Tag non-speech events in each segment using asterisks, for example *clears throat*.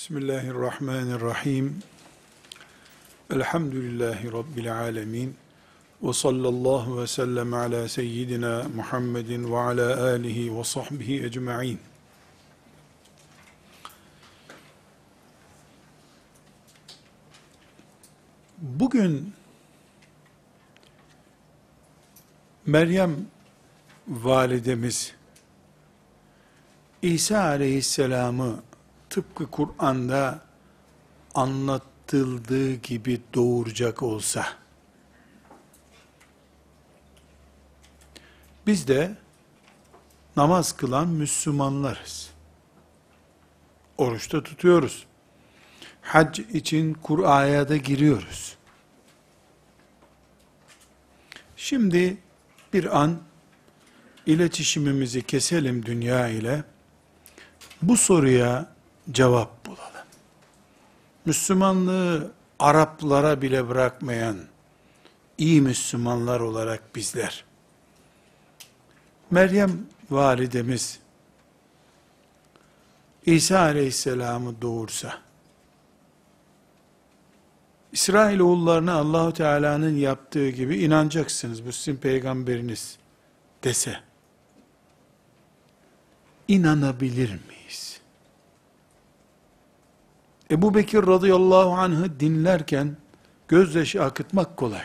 Bismillahirrahmanirrahim. Elhamdülillahi Rabbil alemin. Ve sallallahu ve sellem ala seyyidina Muhammedin ve ala alihi ve sahbihi ecma'in. Bugün Meryem validemiz İsa aleyhisselamı tıpkı Kur'an'da anlatıldığı gibi doğuracak olsa, biz de namaz kılan Müslümanlarız. Oruçta tutuyoruz. Hac için Kur'a'ya da giriyoruz. Şimdi bir an iletişimimizi keselim dünya ile. Bu soruya cevap bulalım. Müslümanlığı Araplara bile bırakmayan iyi Müslümanlar olarak bizler, Meryem validemiz, İsa aleyhisselamı doğursa, İsrailoğullarına Allahu Teala'nın yaptığı gibi inanacaksınız. Bu sizin peygamberiniz dese inanabilir miyiz? Ebu Bekir radıyallahu anh'ı dinlerken gözyaşı akıtmak kolay.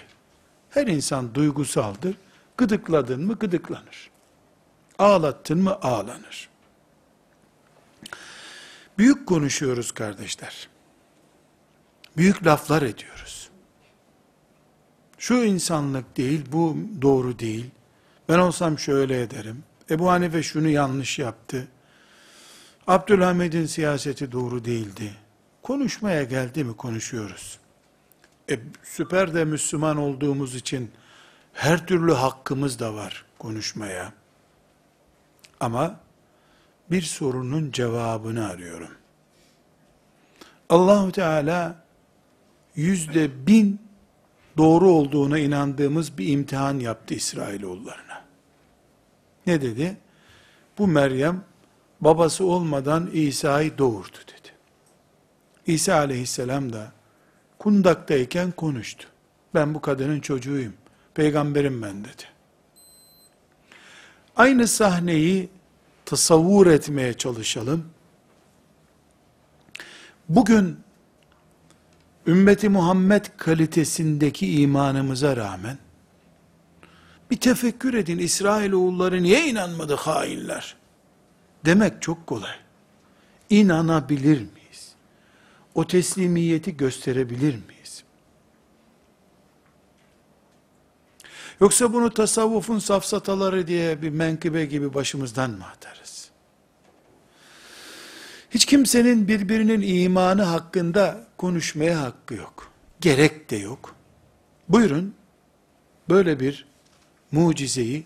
Her insan duygusaldır. Gıdıkladın mı gıdıklanır. Ağlattın mı ağlanır. Büyük konuşuyoruz kardeşler. Büyük laflar ediyoruz. Şu insanlık değil, bu doğru değil. Ben olsam şöyle ederim. Ebu Hanife şunu yanlış yaptı. Abdülhamid'in siyaseti doğru değildi. Konuşmaya geldi mi konuşuyoruz. E, süper de Müslüman olduğumuz için her türlü hakkımız da var konuşmaya. Ama bir sorunun cevabını arıyorum. Allahu Teala yüzde bin doğru olduğuna inandığımız bir imtihan yaptı İsrailoğullarına. Ne dedi? Bu Meryem babası olmadan İsa'yı doğurdu dedi. İsa aleyhisselam da kundaktayken konuştu. Ben bu kadının çocuğuyum. Peygamberim ben dedi. Aynı sahneyi tasavvur etmeye çalışalım. Bugün ümmeti Muhammed kalitesindeki imanımıza rağmen bir tefekkür edin İsrailoğulları niye inanmadı hainler? Demek çok kolay. İnanabilir miyiz? O teslimiyeti gösterebilir miyiz? Yoksa bunu tasavvufun safsataları diye bir menkıbe gibi başımızdan mı atarız? Hiç kimsenin birbirinin imanı hakkında konuşmaya hakkı yok. Gerek de yok. Buyurun, böyle bir mucizeyi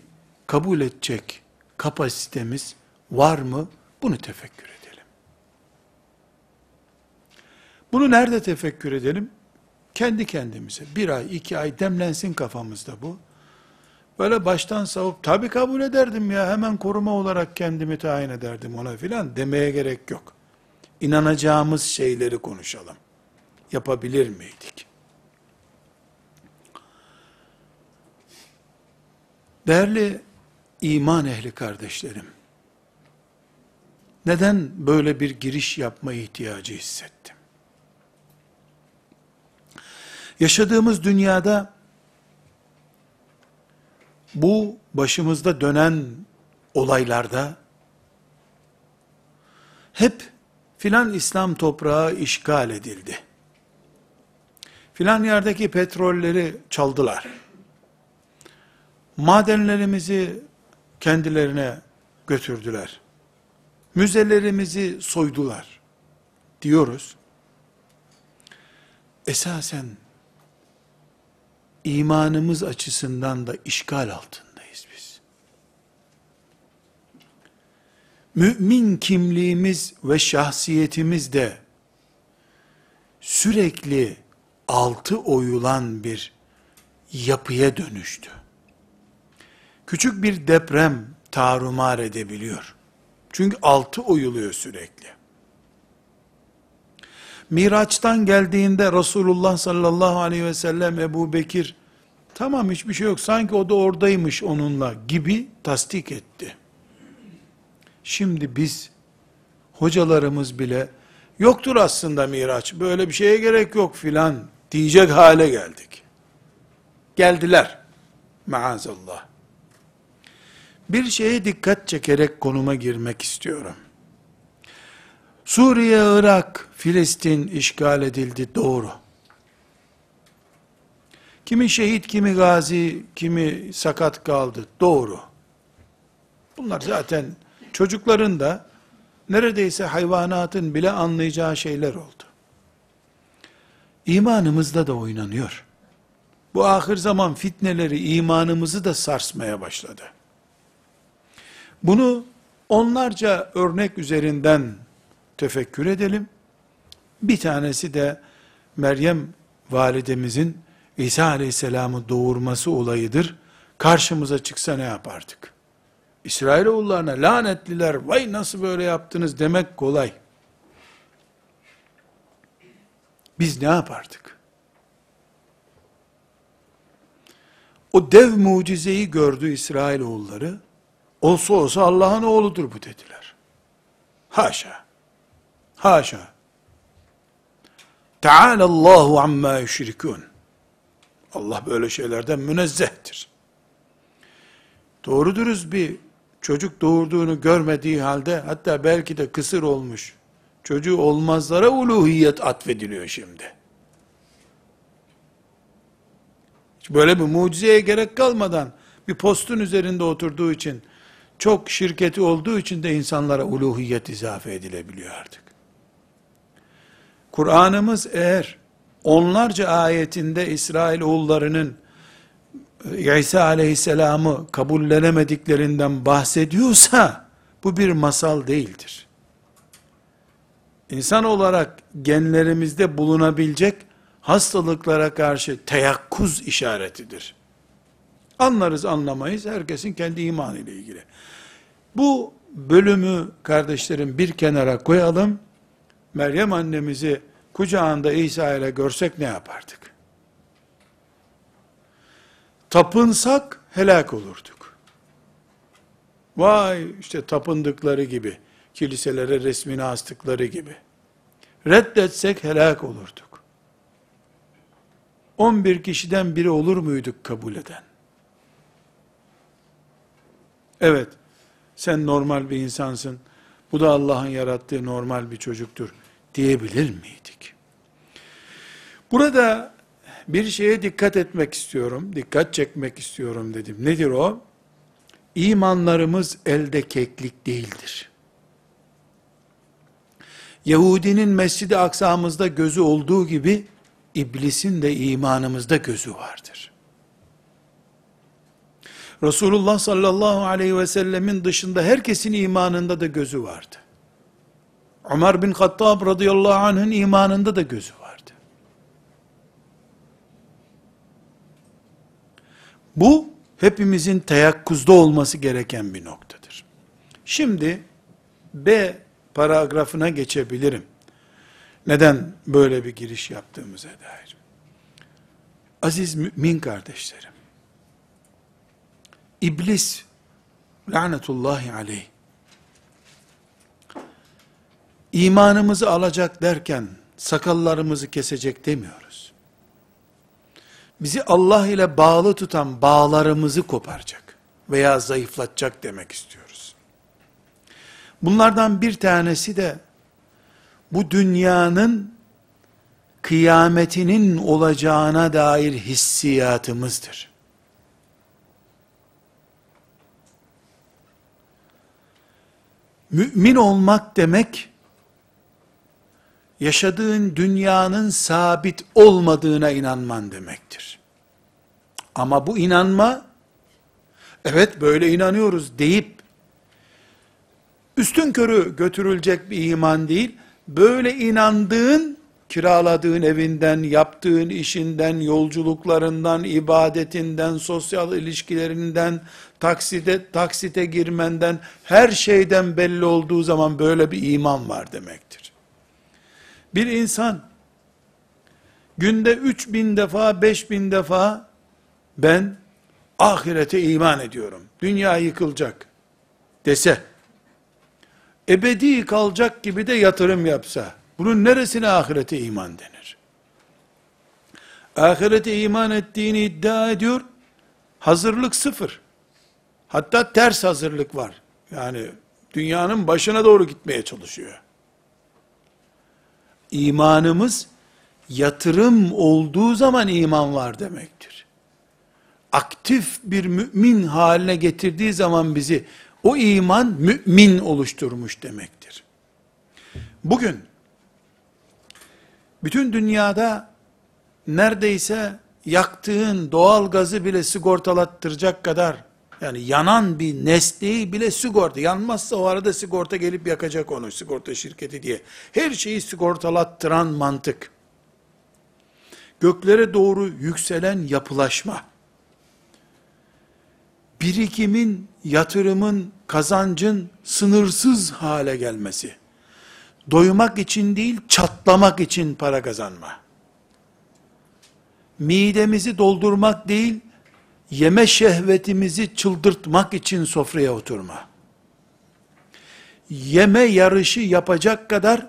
kabul edecek kapasitemiz var mı? Bunu tefekkür edelim. Bunu nerede tefekkür edelim? Kendi kendimize. Bir ay, iki ay demlensin kafamızda bu. Böyle baştan savup, tabi kabul ederdim ya, hemen koruma olarak kendimi tayin ederdim ona filan demeye gerek yok. İnanacağımız şeyleri konuşalım. Yapabilir miydik? Değerli iman ehli kardeşlerim, neden böyle bir giriş yapma ihtiyacı hissettim? Yaşadığımız dünyada bu başımızda dönen olaylarda hep filan İslam toprağı işgal edildi. Filan yerdeki petrolleri çaldılar madenlerimizi kendilerine götürdüler. Müzelerimizi soydular diyoruz. Esasen imanımız açısından da işgal altındayız biz. Mümin kimliğimiz ve şahsiyetimiz de sürekli altı oyulan bir yapıya dönüştü küçük bir deprem tarumar edebiliyor. Çünkü altı oyuluyor sürekli. Miraç'tan geldiğinde Resulullah sallallahu aleyhi ve sellem Ebu Bekir, tamam hiçbir şey yok sanki o da oradaymış onunla gibi tasdik etti. Şimdi biz, hocalarımız bile, yoktur aslında Miraç, böyle bir şeye gerek yok filan diyecek hale geldik. Geldiler. Maazallah. Bir şeye dikkat çekerek konuma girmek istiyorum. Suriye, Irak, Filistin işgal edildi doğru. Kimi şehit, kimi gazi, kimi sakat kaldı doğru. Bunlar zaten çocukların da neredeyse hayvanatın bile anlayacağı şeyler oldu. İmanımızda da oynanıyor. Bu ahir zaman fitneleri imanımızı da sarsmaya başladı. Bunu onlarca örnek üzerinden tefekkür edelim. Bir tanesi de Meryem validemizin İsa aleyhisselamı doğurması olayıdır. Karşımıza çıksa ne yapardık? İsrailoğullarına lanetliler, vay nasıl böyle yaptınız demek kolay. Biz ne yapardık? O dev mucizeyi gördü İsrailoğulları. Olsa olsa Allah'ın oğludur bu dediler. Haşa. Haşa. Teala Allahu amma yüşrikun. Allah böyle şeylerden münezzehtir. Doğru dürüst bir çocuk doğurduğunu görmediği halde hatta belki de kısır olmuş çocuğu olmazlara uluhiyet atfediliyor şimdi. Böyle bir mucizeye gerek kalmadan bir postun üzerinde oturduğu için çok şirketi olduğu için de insanlara uluhiyet izafe edilebiliyor artık. Kur'an'ımız eğer onlarca ayetinde İsrail oğullarının e, İsa aleyhisselamı kabullenemediklerinden bahsediyorsa bu bir masal değildir. İnsan olarak genlerimizde bulunabilecek hastalıklara karşı teyakkuz işaretidir. Anlarız anlamayız herkesin kendi imanı ile ilgili. Bu bölümü kardeşlerim bir kenara koyalım. Meryem annemizi kucağında İsa ile görsek ne yapardık? Tapınsak helak olurduk. Vay işte tapındıkları gibi, kiliselere resmini astıkları gibi. Reddetsek helak olurduk. 11 kişiden biri olur muyduk kabul eden? Evet, sen normal bir insansın, bu da Allah'ın yarattığı normal bir çocuktur diyebilir miydik? Burada bir şeye dikkat etmek istiyorum, dikkat çekmek istiyorum dedim. Nedir o? İmanlarımız elde keklik değildir. Yahudinin Mescid-i Aksa'mızda gözü olduğu gibi, iblisin de imanımızda gözü vardır. Resulullah sallallahu aleyhi ve sellemin dışında herkesin imanında da gözü vardı. Ömer bin Hattab radıyallahu anh'ın imanında da gözü vardı. Bu hepimizin teyakkuzda olması gereken bir noktadır. Şimdi B paragrafına geçebilirim. Neden böyle bir giriş yaptığımıza dair. Aziz mümin kardeşlerim, İblis, lanetullahi aleyh, imanımızı alacak derken, sakallarımızı kesecek demiyoruz. Bizi Allah ile bağlı tutan bağlarımızı koparacak veya zayıflatacak demek istiyoruz. Bunlardan bir tanesi de bu dünyanın kıyametinin olacağına dair hissiyatımızdır. Mümin olmak demek, yaşadığın dünyanın sabit olmadığına inanman demektir. Ama bu inanma, evet böyle inanıyoruz deyip, üstün körü götürülecek bir iman değil, böyle inandığın, kiraladığın evinden, yaptığın işinden, yolculuklarından, ibadetinden, sosyal ilişkilerinden, taksite, taksite girmenden, her şeyden belli olduğu zaman böyle bir iman var demektir. Bir insan günde 3000 defa, 5000 defa ben ahirete iman ediyorum. Dünya yıkılacak dese, ebedi kalacak gibi de yatırım yapsa, bunun neresine ahirete iman denir? Ahirete iman ettiğini iddia ediyor, hazırlık sıfır. Hatta ters hazırlık var. Yani dünyanın başına doğru gitmeye çalışıyor. İmanımız yatırım olduğu zaman iman var demektir. Aktif bir mümin haline getirdiği zaman bizi o iman mümin oluşturmuş demektir. Bugün bütün dünyada neredeyse yaktığın doğal gazı bile sigortalattıracak kadar yani yanan bir nesneyi bile sigorta. Yanmazsa o arada sigorta gelip yakacak onu sigorta şirketi diye. Her şeyi sigortalattıran mantık. Göklere doğru yükselen yapılaşma. Birikimin, yatırımın, kazancın sınırsız hale gelmesi. Doymak için değil, çatlamak için para kazanma. Midemizi doldurmak değil, yeme şehvetimizi çıldırtmak için sofraya oturma. Yeme yarışı yapacak kadar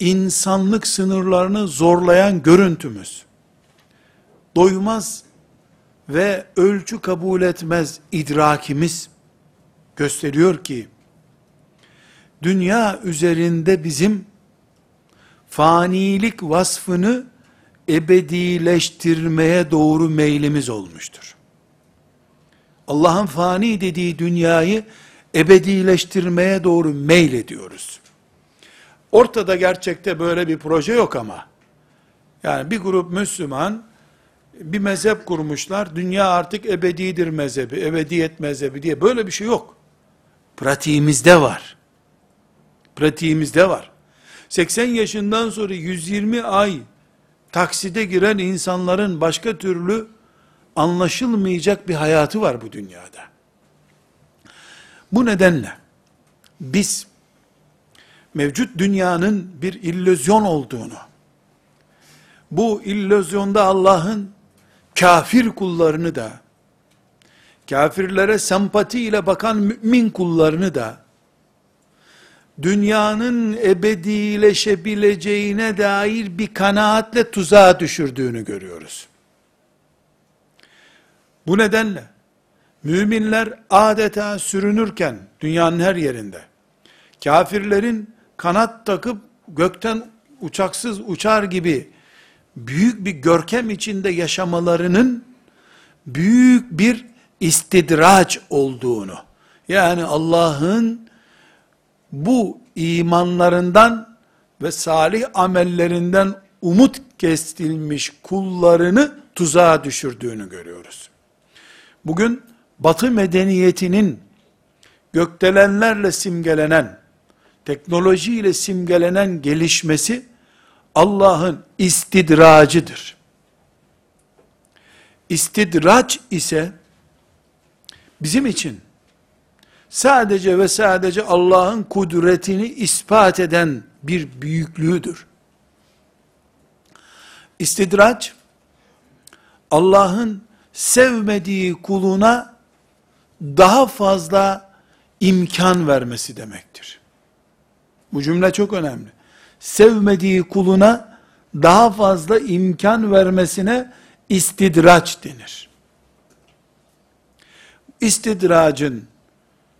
insanlık sınırlarını zorlayan görüntümüz. Doymaz ve ölçü kabul etmez idrakimiz gösteriyor ki dünya üzerinde bizim fanilik vasfını ebedileştirmeye doğru meylimiz olmuştur. Allah'ın fani dediği dünyayı ebedileştirmeye doğru meyl ediyoruz. Ortada gerçekte böyle bir proje yok ama. Yani bir grup Müslüman bir mezhep kurmuşlar. Dünya artık ebedidir mezhebi, ebediyet mezhebi diye böyle bir şey yok. Pratiğimizde var. Pratiğimizde var. 80 yaşından sonra 120 ay takside giren insanların başka türlü anlaşılmayacak bir hayatı var bu dünyada. Bu nedenle biz mevcut dünyanın bir illüzyon olduğunu, bu illüzyonda Allah'ın kafir kullarını da, kafirlere sempati ile bakan mümin kullarını da, dünyanın ebedileşebileceğine dair bir kanaatle tuzağa düşürdüğünü görüyoruz. Bu nedenle müminler adeta sürünürken dünyanın her yerinde kafirlerin kanat takıp gökten uçaksız uçar gibi büyük bir görkem içinde yaşamalarının büyük bir istidraç olduğunu yani Allah'ın bu imanlarından ve salih amellerinden umut kestilmiş kullarını tuzağa düşürdüğünü görüyoruz. Bugün batı medeniyetinin gökdelenlerle simgelenen, teknolojiyle simgelenen gelişmesi Allah'ın istidracıdır. İstidraç ise bizim için sadece ve sadece Allah'ın kudretini ispat eden bir büyüklüğüdür. İstidraç, Allah'ın sevmediği kuluna daha fazla imkan vermesi demektir. Bu cümle çok önemli. Sevmediği kuluna daha fazla imkan vermesine istidraç denir. İstidracın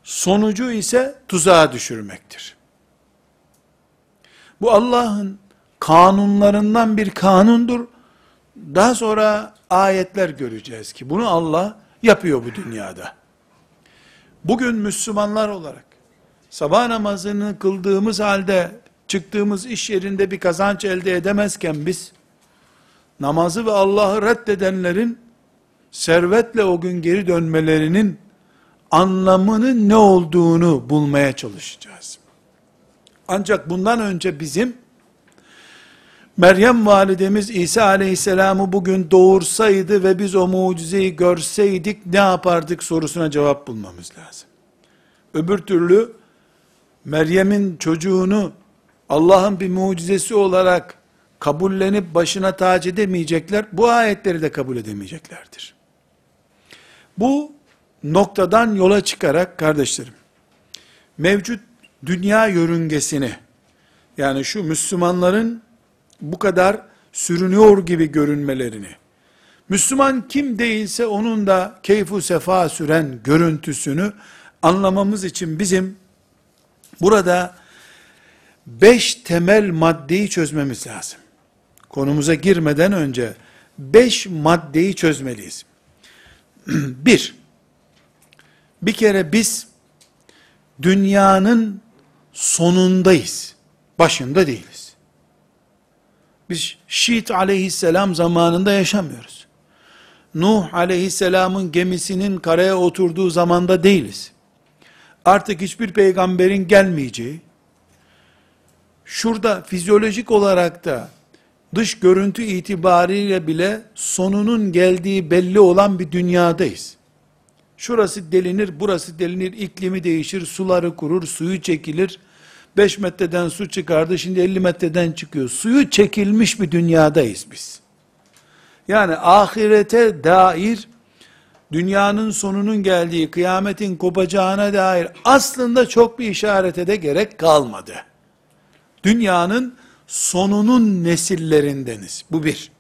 sonucu ise tuzağa düşürmektir. Bu Allah'ın kanunlarından bir kanundur. Daha sonra ayetler göreceğiz ki bunu Allah yapıyor bu dünyada. Bugün Müslümanlar olarak sabah namazını kıldığımız halde çıktığımız iş yerinde bir kazanç elde edemezken biz namazı ve Allah'ı reddedenlerin servetle o gün geri dönmelerinin anlamının ne olduğunu bulmaya çalışacağız. Ancak bundan önce bizim Meryem validemiz İsa aleyhisselamı bugün doğursaydı ve biz o mucizeyi görseydik ne yapardık sorusuna cevap bulmamız lazım. Öbür türlü Meryem'in çocuğunu Allah'ın bir mucizesi olarak kabullenip başına tac edemeyecekler, bu ayetleri de kabul edemeyeceklerdir. Bu noktadan yola çıkarak kardeşlerim, mevcut dünya yörüngesini, yani şu Müslümanların bu kadar sürünüyor gibi görünmelerini, Müslüman kim değilse onun da keyfu sefa süren görüntüsünü anlamamız için bizim burada beş temel maddeyi çözmemiz lazım. Konumuza girmeden önce beş maddeyi çözmeliyiz. *clears throat* bir, bir kere biz dünyanın sonundayız. Başında değiliz. Biz Şiit aleyhisselam zamanında yaşamıyoruz. Nuh aleyhisselamın gemisinin karaya oturduğu zamanda değiliz. Artık hiçbir peygamberin gelmeyeceği, şurada fizyolojik olarak da dış görüntü itibariyle bile sonunun geldiği belli olan bir dünyadayız. Şurası delinir, burası delinir, iklimi değişir, suları kurur, suyu çekilir. 5 metreden su çıkardı, şimdi 50 metreden çıkıyor. Suyu çekilmiş bir dünyadayız biz. Yani ahirete dair dünyanın sonunun geldiği, kıyametin kopacağına dair aslında çok bir işarete de gerek kalmadı. Dünyanın sonunun nesillerindeniz. Bu bir.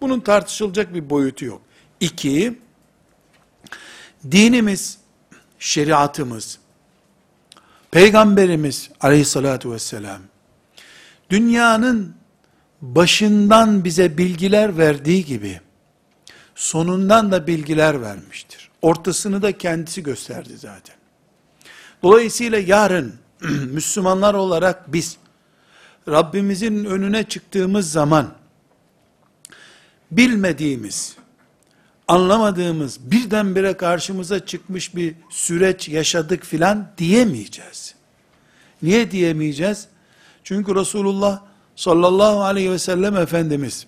Bunun tartışılacak bir boyutu yok. İki, dinimiz, şeriatımız, Peygamberimiz aleyhissalatü vesselam, dünyanın başından bize bilgiler verdiği gibi, sonundan da bilgiler vermiştir. Ortasını da kendisi gösterdi zaten. Dolayısıyla yarın *clears throat* Müslümanlar olarak biz Rabbimizin önüne çıktığımız zaman bilmediğimiz, anlamadığımız, birdenbire karşımıza çıkmış bir süreç yaşadık filan diyemeyeceğiz. Niye diyemeyeceğiz? Çünkü Resulullah sallallahu aleyhi ve sellem Efendimiz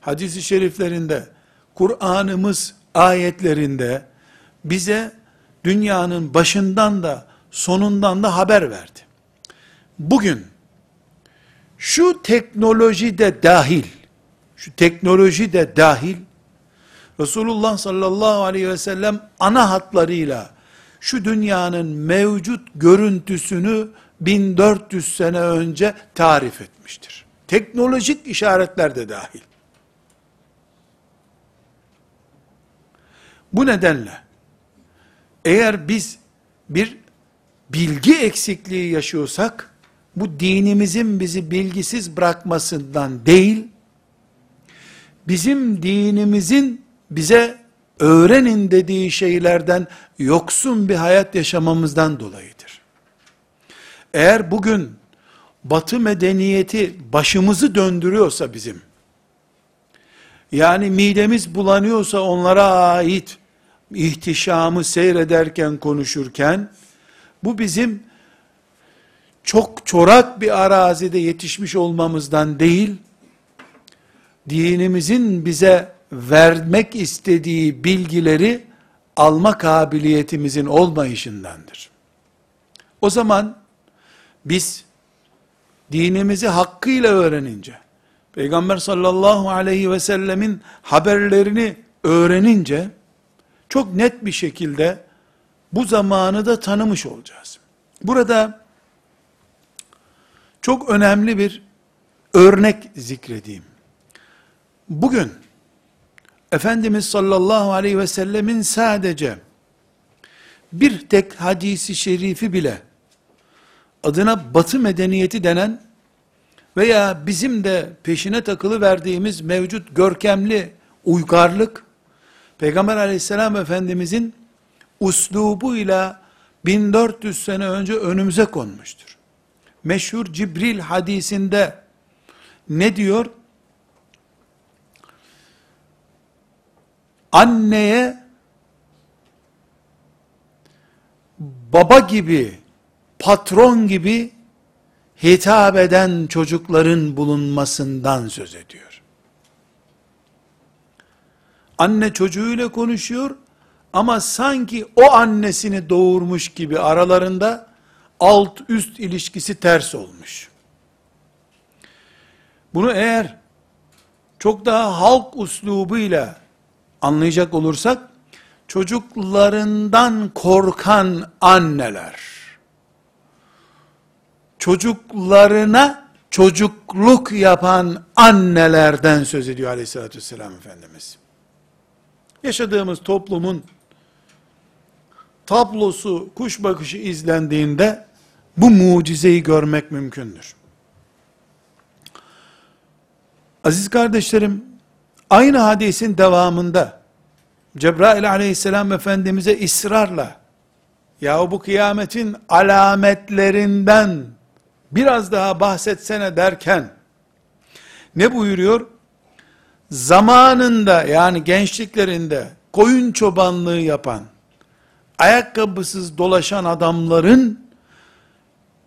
hadisi şeriflerinde, Kur'an'ımız ayetlerinde bize dünyanın başından da sonundan da haber verdi. Bugün şu teknoloji de dahil, şu teknoloji de dahil, Resulullah sallallahu aleyhi ve sellem ana hatlarıyla şu dünyanın mevcut görüntüsünü 1400 sene önce tarif etmiştir. Teknolojik işaretler de dahil. Bu nedenle eğer biz bir bilgi eksikliği yaşıyorsak bu dinimizin bizi bilgisiz bırakmasından değil, bizim dinimizin bize öğrenin dediği şeylerden yoksun bir hayat yaşamamızdan dolayıdır. Eğer bugün batı medeniyeti başımızı döndürüyorsa bizim, yani midemiz bulanıyorsa onlara ait ihtişamı seyrederken konuşurken, bu bizim çok çorak bir arazide yetişmiş olmamızdan değil, dinimizin bize vermek istediği bilgileri alma kabiliyetimizin olmayışındandır. O zaman biz dinimizi hakkıyla öğrenince, Peygamber sallallahu aleyhi ve sellemin haberlerini öğrenince, çok net bir şekilde bu zamanı da tanımış olacağız. Burada çok önemli bir örnek zikredeyim. Bugün Efendimiz sallallahu aleyhi ve sellemin sadece bir tek hadisi şerifi bile adına batı medeniyeti denen veya bizim de peşine takılı verdiğimiz mevcut görkemli uygarlık Peygamber aleyhisselam efendimizin uslubuyla 1400 sene önce önümüze konmuştur. Meşhur Cibril hadisinde ne diyor? Anneye baba gibi, patron gibi hitap eden çocukların bulunmasından söz ediyor. Anne çocuğuyla konuşuyor ama sanki o annesini doğurmuş gibi aralarında alt üst ilişkisi ters olmuş. Bunu eğer çok daha halk uslubuyla anlayacak olursak, çocuklarından korkan anneler, çocuklarına çocukluk yapan annelerden söz ediyor aleyhissalatü vesselam Efendimiz. Yaşadığımız toplumun tablosu, kuş bakışı izlendiğinde bu mucizeyi görmek mümkündür. Aziz kardeşlerim, aynı hadisin devamında Cebrail aleyhisselam Efendimiz'e ısrarla ya bu kıyametin alametlerinden biraz daha bahsetsene derken ne buyuruyor? Zamanında yani gençliklerinde koyun çobanlığı yapan, ayakkabısız dolaşan adamların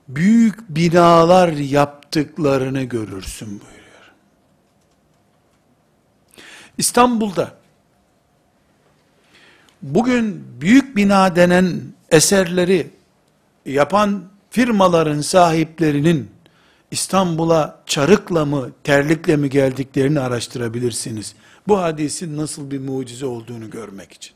büyük binalar yaptıklarını görürsün buyuruyor. İstanbul'da bugün büyük bina denen eserleri yapan firmaların sahiplerinin İstanbul'a çarıkla mı, terlikle mi geldiklerini araştırabilirsiniz. Bu hadisin nasıl bir mucize olduğunu görmek için.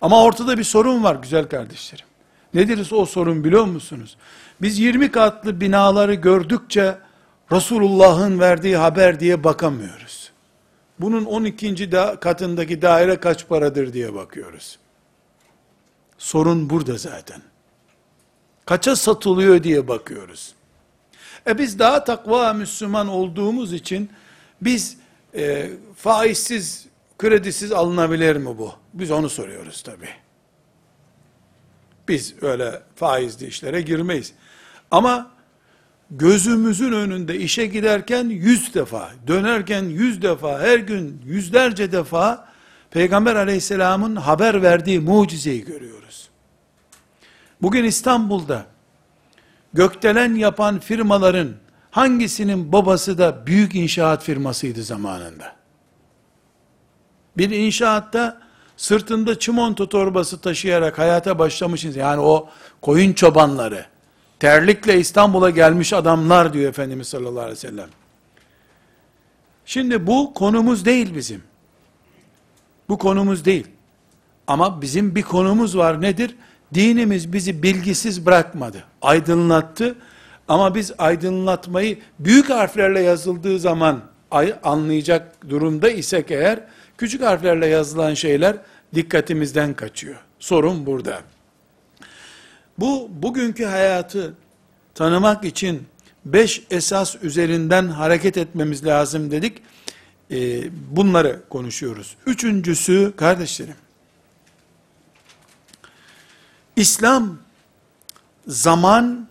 Ama ortada bir sorun var güzel kardeşlerim. Nedir o sorun biliyor musunuz? Biz 20 katlı binaları gördükçe Resulullah'ın verdiği haber diye bakamıyoruz. Bunun 12. Da katındaki daire kaç paradır diye bakıyoruz. Sorun burada zaten. Kaça satılıyor diye bakıyoruz. E biz daha takva Müslüman olduğumuz için biz e, faizsiz, kredisiz alınabilir mi bu? Biz onu soruyoruz tabi. Biz öyle faizli işlere girmeyiz. Ama gözümüzün önünde işe giderken yüz defa, dönerken yüz defa, her gün yüzlerce defa Peygamber aleyhisselamın haber verdiği mucizeyi görüyoruz. Bugün İstanbul'da gökdelen yapan firmaların hangisinin babası da büyük inşaat firmasıydı zamanında? Bir inşaatta sırtında çimento torbası taşıyarak hayata başlamışız. Yani o koyun çobanları, terlikle İstanbul'a gelmiş adamlar diyor Efendimiz sallallahu aleyhi ve sellem. Şimdi bu konumuz değil bizim. Bu konumuz değil. Ama bizim bir konumuz var nedir? Dinimiz bizi bilgisiz bırakmadı. Aydınlattı. Ama biz aydınlatmayı büyük harflerle yazıldığı zaman anlayacak durumda isek eğer, küçük harflerle yazılan şeyler dikkatimizden kaçıyor. Sorun burada. Bu bugünkü hayatı tanımak için beş esas üzerinden hareket etmemiz lazım dedik. Ee, bunları konuşuyoruz. Üçüncüsü kardeşlerim, İslam zaman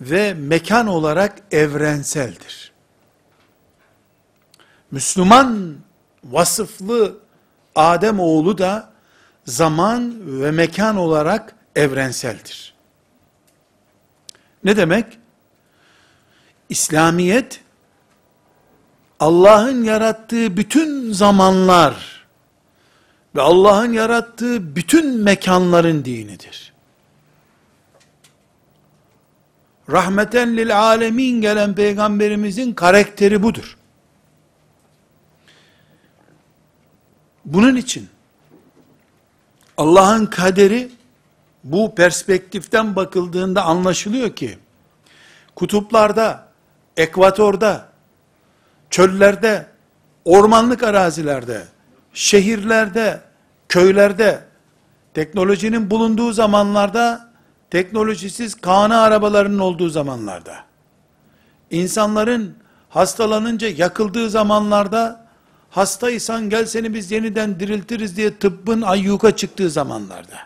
ve mekan olarak evrenseldir. Müslüman vasıflı Adem oğlu da zaman ve mekan olarak evrenseldir. Ne demek? İslamiyet Allah'ın yarattığı bütün zamanlar ve Allah'ın yarattığı bütün mekanların dinidir. Rahmeten lil alemin gelen peygamberimizin karakteri budur. Bunun için Allah'ın kaderi bu perspektiften bakıldığında anlaşılıyor ki kutuplarda, ekvatorda, çöllerde, ormanlık arazilerde, şehirlerde, köylerde, teknolojinin bulunduğu zamanlarda, teknolojisiz kana arabalarının olduğu zamanlarda, insanların hastalanınca yakıldığı zamanlarda, hastaysan gel seni biz yeniden diriltiriz diye tıbbın ayyuka çıktığı zamanlarda,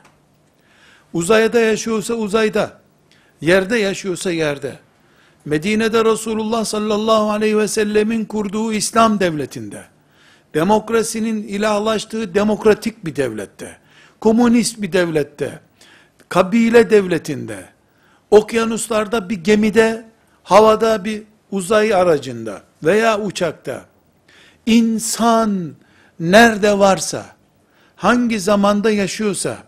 uzayda yaşıyorsa uzayda, yerde yaşıyorsa yerde, Medine'de Resulullah sallallahu aleyhi ve sellemin kurduğu İslam devletinde, demokrasinin ilahlaştığı demokratik bir devlette, komünist bir devlette, kabile devletinde, okyanuslarda bir gemide, havada bir uzay aracında veya uçakta, insan nerede varsa, hangi zamanda yaşıyorsa,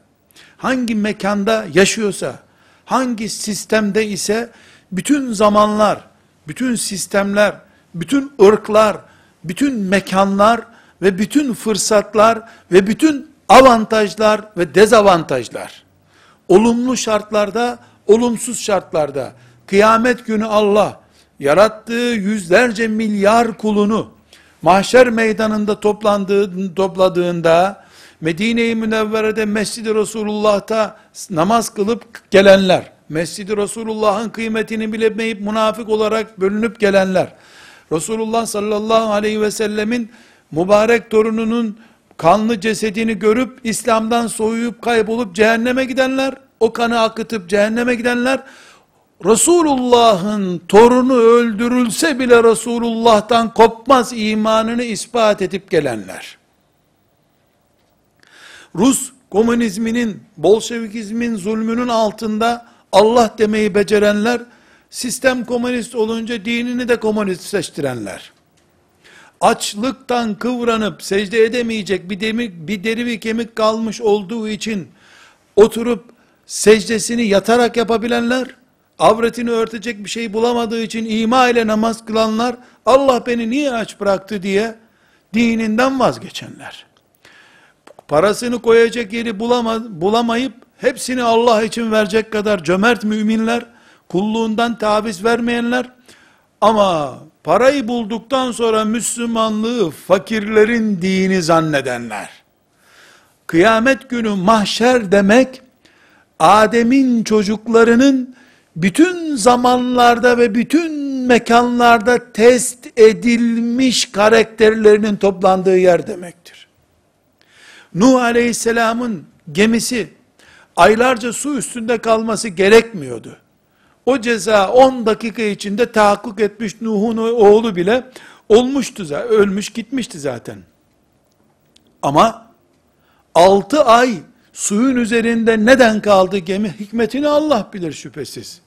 hangi mekanda yaşıyorsa, hangi sistemde ise, bütün zamanlar, bütün sistemler, bütün ırklar, bütün mekanlar ve bütün fırsatlar ve bütün avantajlar ve dezavantajlar, olumlu şartlarda, olumsuz şartlarda, kıyamet günü Allah, yarattığı yüzlerce milyar kulunu, mahşer meydanında toplandığı, topladığında, Medine-i Münevvere'de Mescid-i Resulullah'ta namaz kılıp gelenler, Mescid-i Resulullah'ın kıymetini bilemeyip münafık olarak bölünüp gelenler, Resulullah sallallahu aleyhi ve sellemin mübarek torununun kanlı cesedini görüp İslam'dan soğuyup kaybolup cehenneme gidenler, o kanı akıtıp cehenneme gidenler, Resulullah'ın torunu öldürülse bile Resulullah'tan kopmaz imanını ispat edip gelenler. Rus komünizminin, Bolşevikizmin zulmünün altında Allah demeyi becerenler, sistem komünist olunca dinini de komünist seçtirenler. Açlıktan kıvranıp secde edemeyecek bir, demir, bir deri bir kemik kalmış olduğu için oturup secdesini yatarak yapabilenler, avretini örtecek bir şey bulamadığı için ima ile namaz kılanlar, Allah beni niye aç bıraktı diye dininden vazgeçenler. Parasını koyacak yeri bulama, bulamayıp hepsini Allah için verecek kadar cömert müminler, kulluğundan taviz vermeyenler ama parayı bulduktan sonra Müslümanlığı fakirlerin dini zannedenler. Kıyamet günü mahşer demek Adem'in çocuklarının bütün zamanlarda ve bütün mekanlarda test edilmiş karakterlerinin toplandığı yer demektir. Nuh aleyhisselamın gemisi aylarca su üstünde kalması gerekmiyordu. O ceza 10 dakika içinde tahakkuk etmiş Nuh'un oğlu bile olmuştu zaten, ölmüş gitmişti zaten. Ama 6 ay suyun üzerinde neden kaldı gemi? Hikmetini Allah bilir şüphesiz.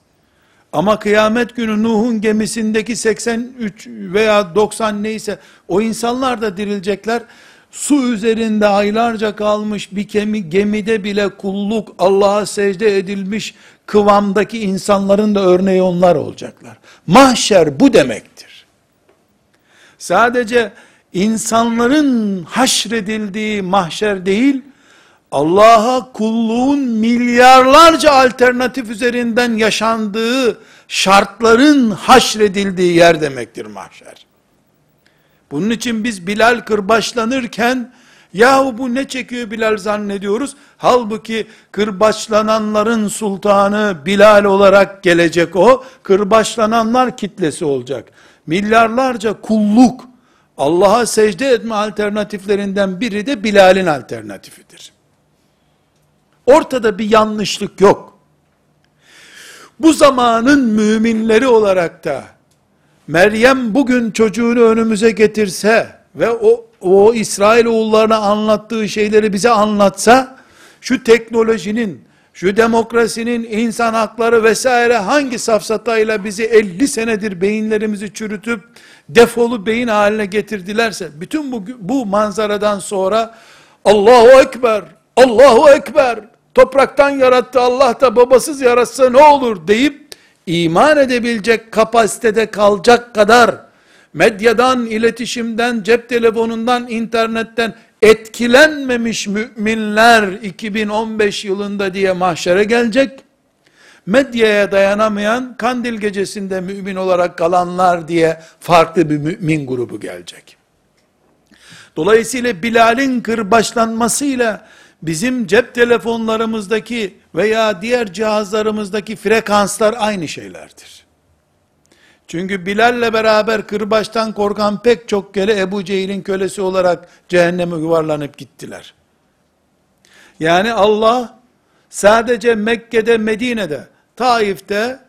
Ama kıyamet günü Nuh'un gemisindeki 83 veya 90 neyse o insanlar da dirilecekler. Su üzerinde aylarca kalmış bir gemi, gemide bile kulluk Allah'a secde edilmiş kıvamdaki insanların da örneği onlar olacaklar. Mahşer bu demektir. Sadece insanların haşredildiği mahşer değil, Allah'a kulluğun milyarlarca alternatif üzerinden yaşandığı şartların haşredildiği yer demektir mahşer. Bunun için biz Bilal kırbaçlanırken yahu bu ne çekiyor Bilal zannediyoruz. Halbuki kırbaçlananların sultanı Bilal olarak gelecek o. Kırbaçlananlar kitlesi olacak. Milyarlarca kulluk Allah'a secde etme alternatiflerinden biri de Bilal'in alternatifidir. Ortada bir yanlışlık yok. Bu zamanın müminleri olarak da Meryem bugün çocuğunu önümüze getirse ve o, o İsrail oğullarına anlattığı şeyleri bize anlatsa, şu teknolojinin, şu demokrasinin, insan hakları vesaire hangi safsatayla bizi 50 senedir beyinlerimizi çürütüp defolu beyin haline getirdilerse, bütün bu, bu manzaradan sonra Allahu Ekber, Allahu Ekber, topraktan yarattı Allah da babasız yaratsa ne olur deyip iman edebilecek kapasitede kalacak kadar medyadan, iletişimden, cep telefonundan, internetten etkilenmemiş müminler 2015 yılında diye mahşere gelecek. Medyaya dayanamayan kandil gecesinde mümin olarak kalanlar diye farklı bir mümin grubu gelecek. Dolayısıyla Bilal'in kırbaçlanmasıyla bizim cep telefonlarımızdaki veya diğer cihazlarımızdaki frekanslar aynı şeylerdir. Çünkü Bilal'le beraber kırbaçtan korkan pek çok kere Ebu Cehil'in kölesi olarak cehenneme yuvarlanıp gittiler. Yani Allah sadece Mekke'de, Medine'de, Taif'te,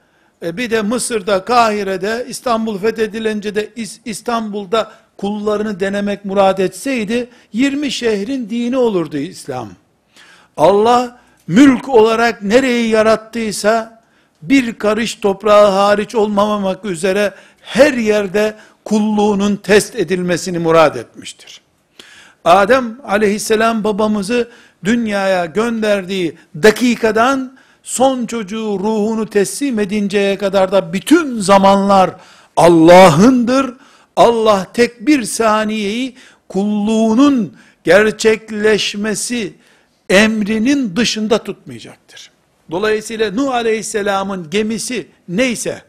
e, bir de Mısır'da, Kahire'de, İstanbul fethedilince de İstanbul'da kullarını denemek murad etseydi, 20 şehrin dini olurdu İslam. Allah mülk olarak nereyi yarattıysa bir karış toprağı hariç olmamak üzere her yerde kulluğunun test edilmesini murad etmiştir. Adem aleyhisselam babamızı dünyaya gönderdiği dakikadan son çocuğu ruhunu teslim edinceye kadar da bütün zamanlar Allah'ındır. Allah tek bir saniyeyi kulluğunun gerçekleşmesi emrinin dışında tutmayacaktır. Dolayısıyla Nuh Aleyhisselam'ın gemisi neyse,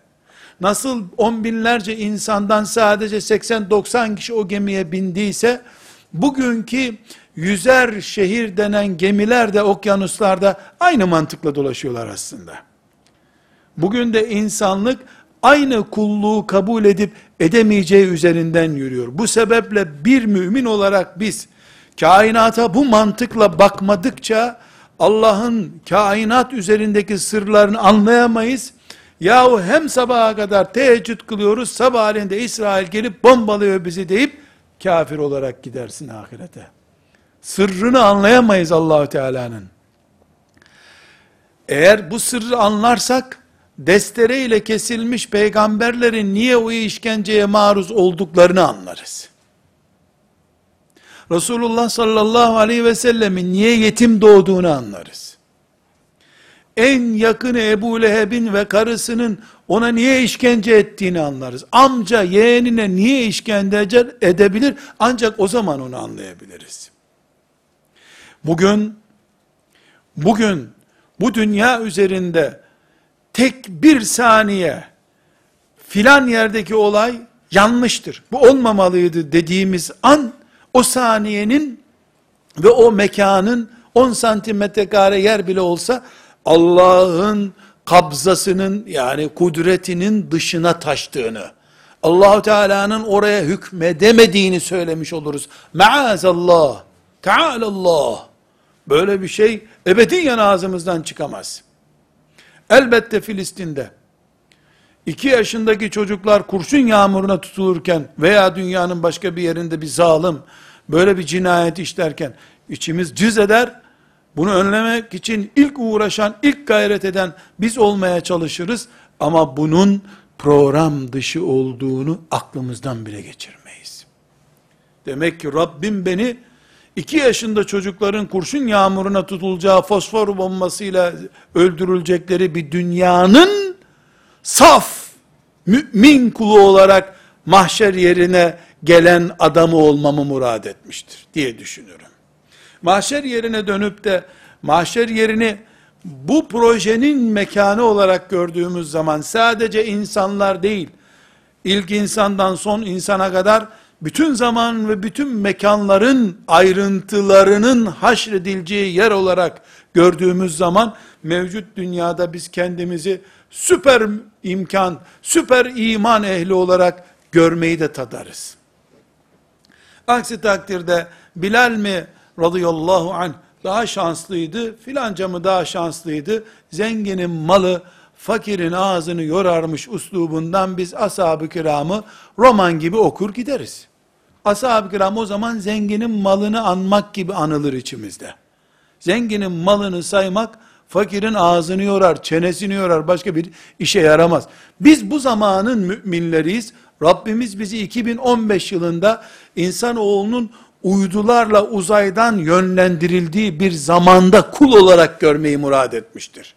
nasıl on binlerce insandan sadece 80-90 kişi o gemiye bindiyse, bugünkü yüzer şehir denen gemiler de okyanuslarda aynı mantıkla dolaşıyorlar aslında. Bugün de insanlık aynı kulluğu kabul edip edemeyeceği üzerinden yürüyor. Bu sebeple bir mümin olarak biz kainata bu mantıkla bakmadıkça Allah'ın kainat üzerindeki sırlarını anlayamayız. Yahu hem sabaha kadar teheccüd kılıyoruz, sabahleyin de İsrail gelip bombalıyor bizi deyip kafir olarak gidersin ahirete. Sırrını anlayamayız Allahu Teala'nın. Eğer bu sırrı anlarsak destereyle kesilmiş peygamberlerin niye o işkenceye maruz olduklarını anlarız. Resulullah sallallahu aleyhi ve sellemin niye yetim doğduğunu anlarız. En yakını Ebu Leheb'in ve karısının ona niye işkence ettiğini anlarız. Amca yeğenine niye işkence edebilir ancak o zaman onu anlayabiliriz. Bugün bugün bu dünya üzerinde tek bir saniye filan yerdeki olay yanlıştır. Bu olmamalıydı dediğimiz an o saniyenin ve o mekanın 10 santimetre kare yer bile olsa Allah'ın kabzasının yani kudretinin dışına taştığını, Allahu Teala'nın oraya hükmedemediğini söylemiş oluruz. Maazallah, Tealallah. Böyle bir şey ebediyen ağzımızdan çıkamaz. Elbette Filistin'de iki yaşındaki çocuklar kurşun yağmuruna tutulurken veya dünyanın başka bir yerinde bir zalim böyle bir cinayet işlerken içimiz cız eder. Bunu önlemek için ilk uğraşan, ilk gayret eden biz olmaya çalışırız. Ama bunun program dışı olduğunu aklımızdan bile geçirmeyiz. Demek ki Rabbim beni 2 yaşında çocukların kurşun yağmuruna tutulacağı fosfor bombasıyla öldürülecekleri bir dünyanın saf mümin kulu olarak mahşer yerine gelen adamı olmamı murad etmiştir diye düşünüyorum. Mahşer yerine dönüp de mahşer yerini bu projenin mekanı olarak gördüğümüz zaman sadece insanlar değil, ilk insandan son insana kadar bütün zaman ve bütün mekanların ayrıntılarının haşredileceği yer olarak gördüğümüz zaman mevcut dünyada biz kendimizi süper imkan, süper iman ehli olarak görmeyi de tadarız. Aksi takdirde Bilal mi radıyallahu anh daha şanslıydı, filanca mı daha şanslıydı, zenginin malı fakirin ağzını yorarmış uslubundan biz ashab-ı kiramı roman gibi okur gideriz. Ashab-ı kiram o zaman zenginin malını anmak gibi anılır içimizde. Zenginin malını saymak, fakirin ağzını yorar, çenesini yorar, başka bir işe yaramaz. Biz bu zamanın müminleriyiz. Rabbimiz bizi 2015 yılında insanoğlunun uydularla uzaydan yönlendirildiği bir zamanda kul olarak görmeyi murad etmiştir.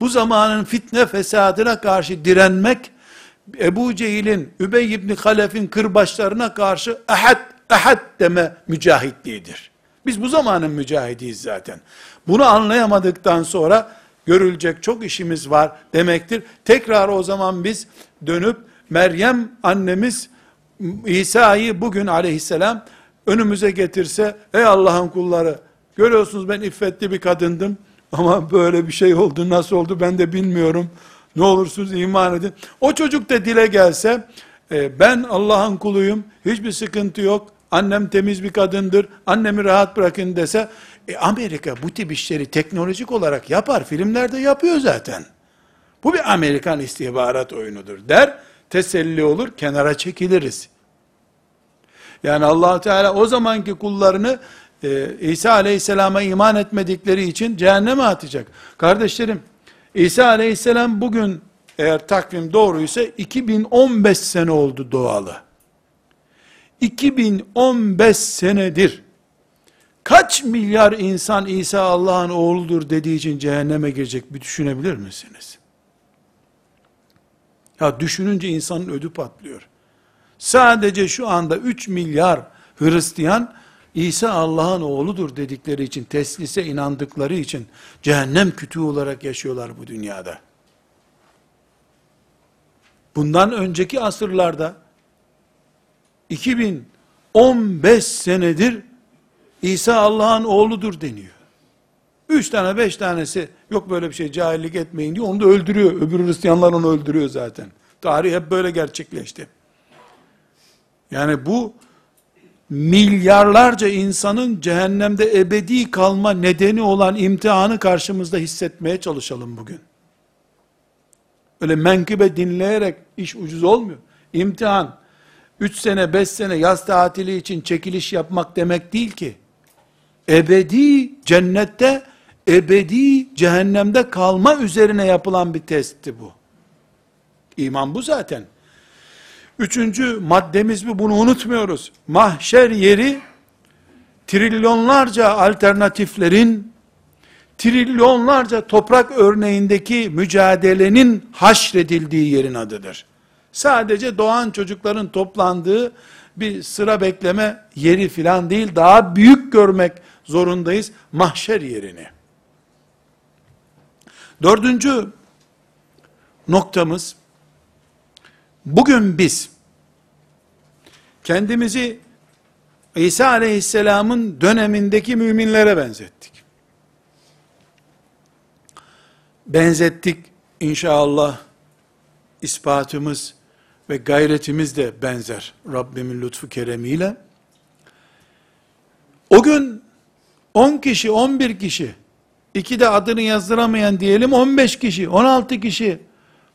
Bu zamanın fitne fesadına karşı direnmek, Ebu Cehil'in, Übey ibn Halef'in kırbaçlarına karşı ehad, ehad deme mücahitliğidir. Biz bu zamanın mücahidiyiz zaten. Bunu anlayamadıktan sonra görülecek çok işimiz var demektir. Tekrar o zaman biz dönüp Meryem annemiz İsa'yı bugün aleyhisselam önümüze getirse ey Allah'ın kulları görüyorsunuz ben iffetli bir kadındım ama böyle bir şey oldu nasıl oldu ben de bilmiyorum ne olursunuz iman edin. O çocuk da dile gelse, e, ben Allah'ın kuluyum, hiçbir sıkıntı yok, annem temiz bir kadındır, annemi rahat bırakın dese, e, Amerika bu tip işleri teknolojik olarak yapar, filmlerde yapıyor zaten. Bu bir Amerikan istihbarat oyunudur der, teselli olur, kenara çekiliriz. Yani allah Teala o zamanki kullarını e, İsa Aleyhisselam'a iman etmedikleri için cehenneme atacak. Kardeşlerim, İsa aleyhisselam bugün eğer takvim doğruysa 2015 sene oldu doğalı. 2015 senedir kaç milyar insan İsa Allah'ın oğludur dediği için cehenneme girecek bir düşünebilir misiniz? Ya düşününce insanın ödü patlıyor. Sadece şu anda 3 milyar Hristiyan İsa Allah'ın oğludur dedikleri için, teslise inandıkları için cehennem kütüğü olarak yaşıyorlar bu dünyada. Bundan önceki asırlarda 2015 senedir İsa Allah'ın oğludur deniyor. Üç tane beş tanesi yok böyle bir şey cahillik etmeyin diyor. Onu da öldürüyor. Öbür Hristiyanlar onu öldürüyor zaten. Tarih hep böyle gerçekleşti. Yani bu milyarlarca insanın cehennemde ebedi kalma nedeni olan imtihanı karşımızda hissetmeye çalışalım bugün. Öyle menkıbe dinleyerek iş ucuz olmuyor. İmtihan, 3 sene 5 sene yaz tatili için çekiliş yapmak demek değil ki. Ebedi cennette, ebedi cehennemde kalma üzerine yapılan bir testti bu. İman bu zaten. Üçüncü maddemiz bu, bunu unutmuyoruz. Mahşer yeri, trilyonlarca alternatiflerin, trilyonlarca toprak örneğindeki mücadelenin haşredildiği yerin adıdır. Sadece doğan çocukların toplandığı bir sıra bekleme yeri filan değil, daha büyük görmek zorundayız mahşer yerini. Dördüncü noktamız, bugün biz, kendimizi İsa aleyhisselamın dönemindeki müminlere benzettik. Benzettik inşallah ispatımız ve gayretimiz de benzer Rabbimin lütfu keremiyle. O gün 10 kişi, 11 kişi, iki de adını yazdıramayan diyelim 15 kişi, 16 kişi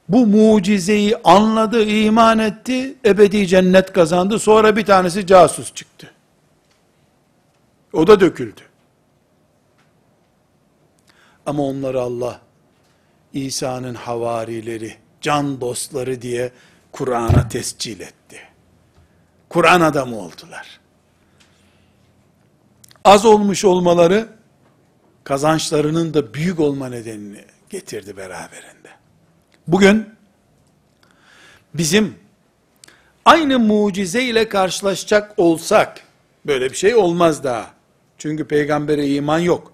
bu mucizeyi anladı, iman etti, ebedi cennet kazandı. Sonra bir tanesi casus çıktı. O da döküldü. Ama onları Allah İsa'nın havarileri, can dostları diye Kur'an'a tescil etti. Kur'an adamı oldular. Az olmuş olmaları kazançlarının da büyük olma nedenini getirdi beraberinde. Bugün bizim aynı mucize ile karşılaşacak olsak böyle bir şey olmaz daha. Çünkü peygambere iman yok.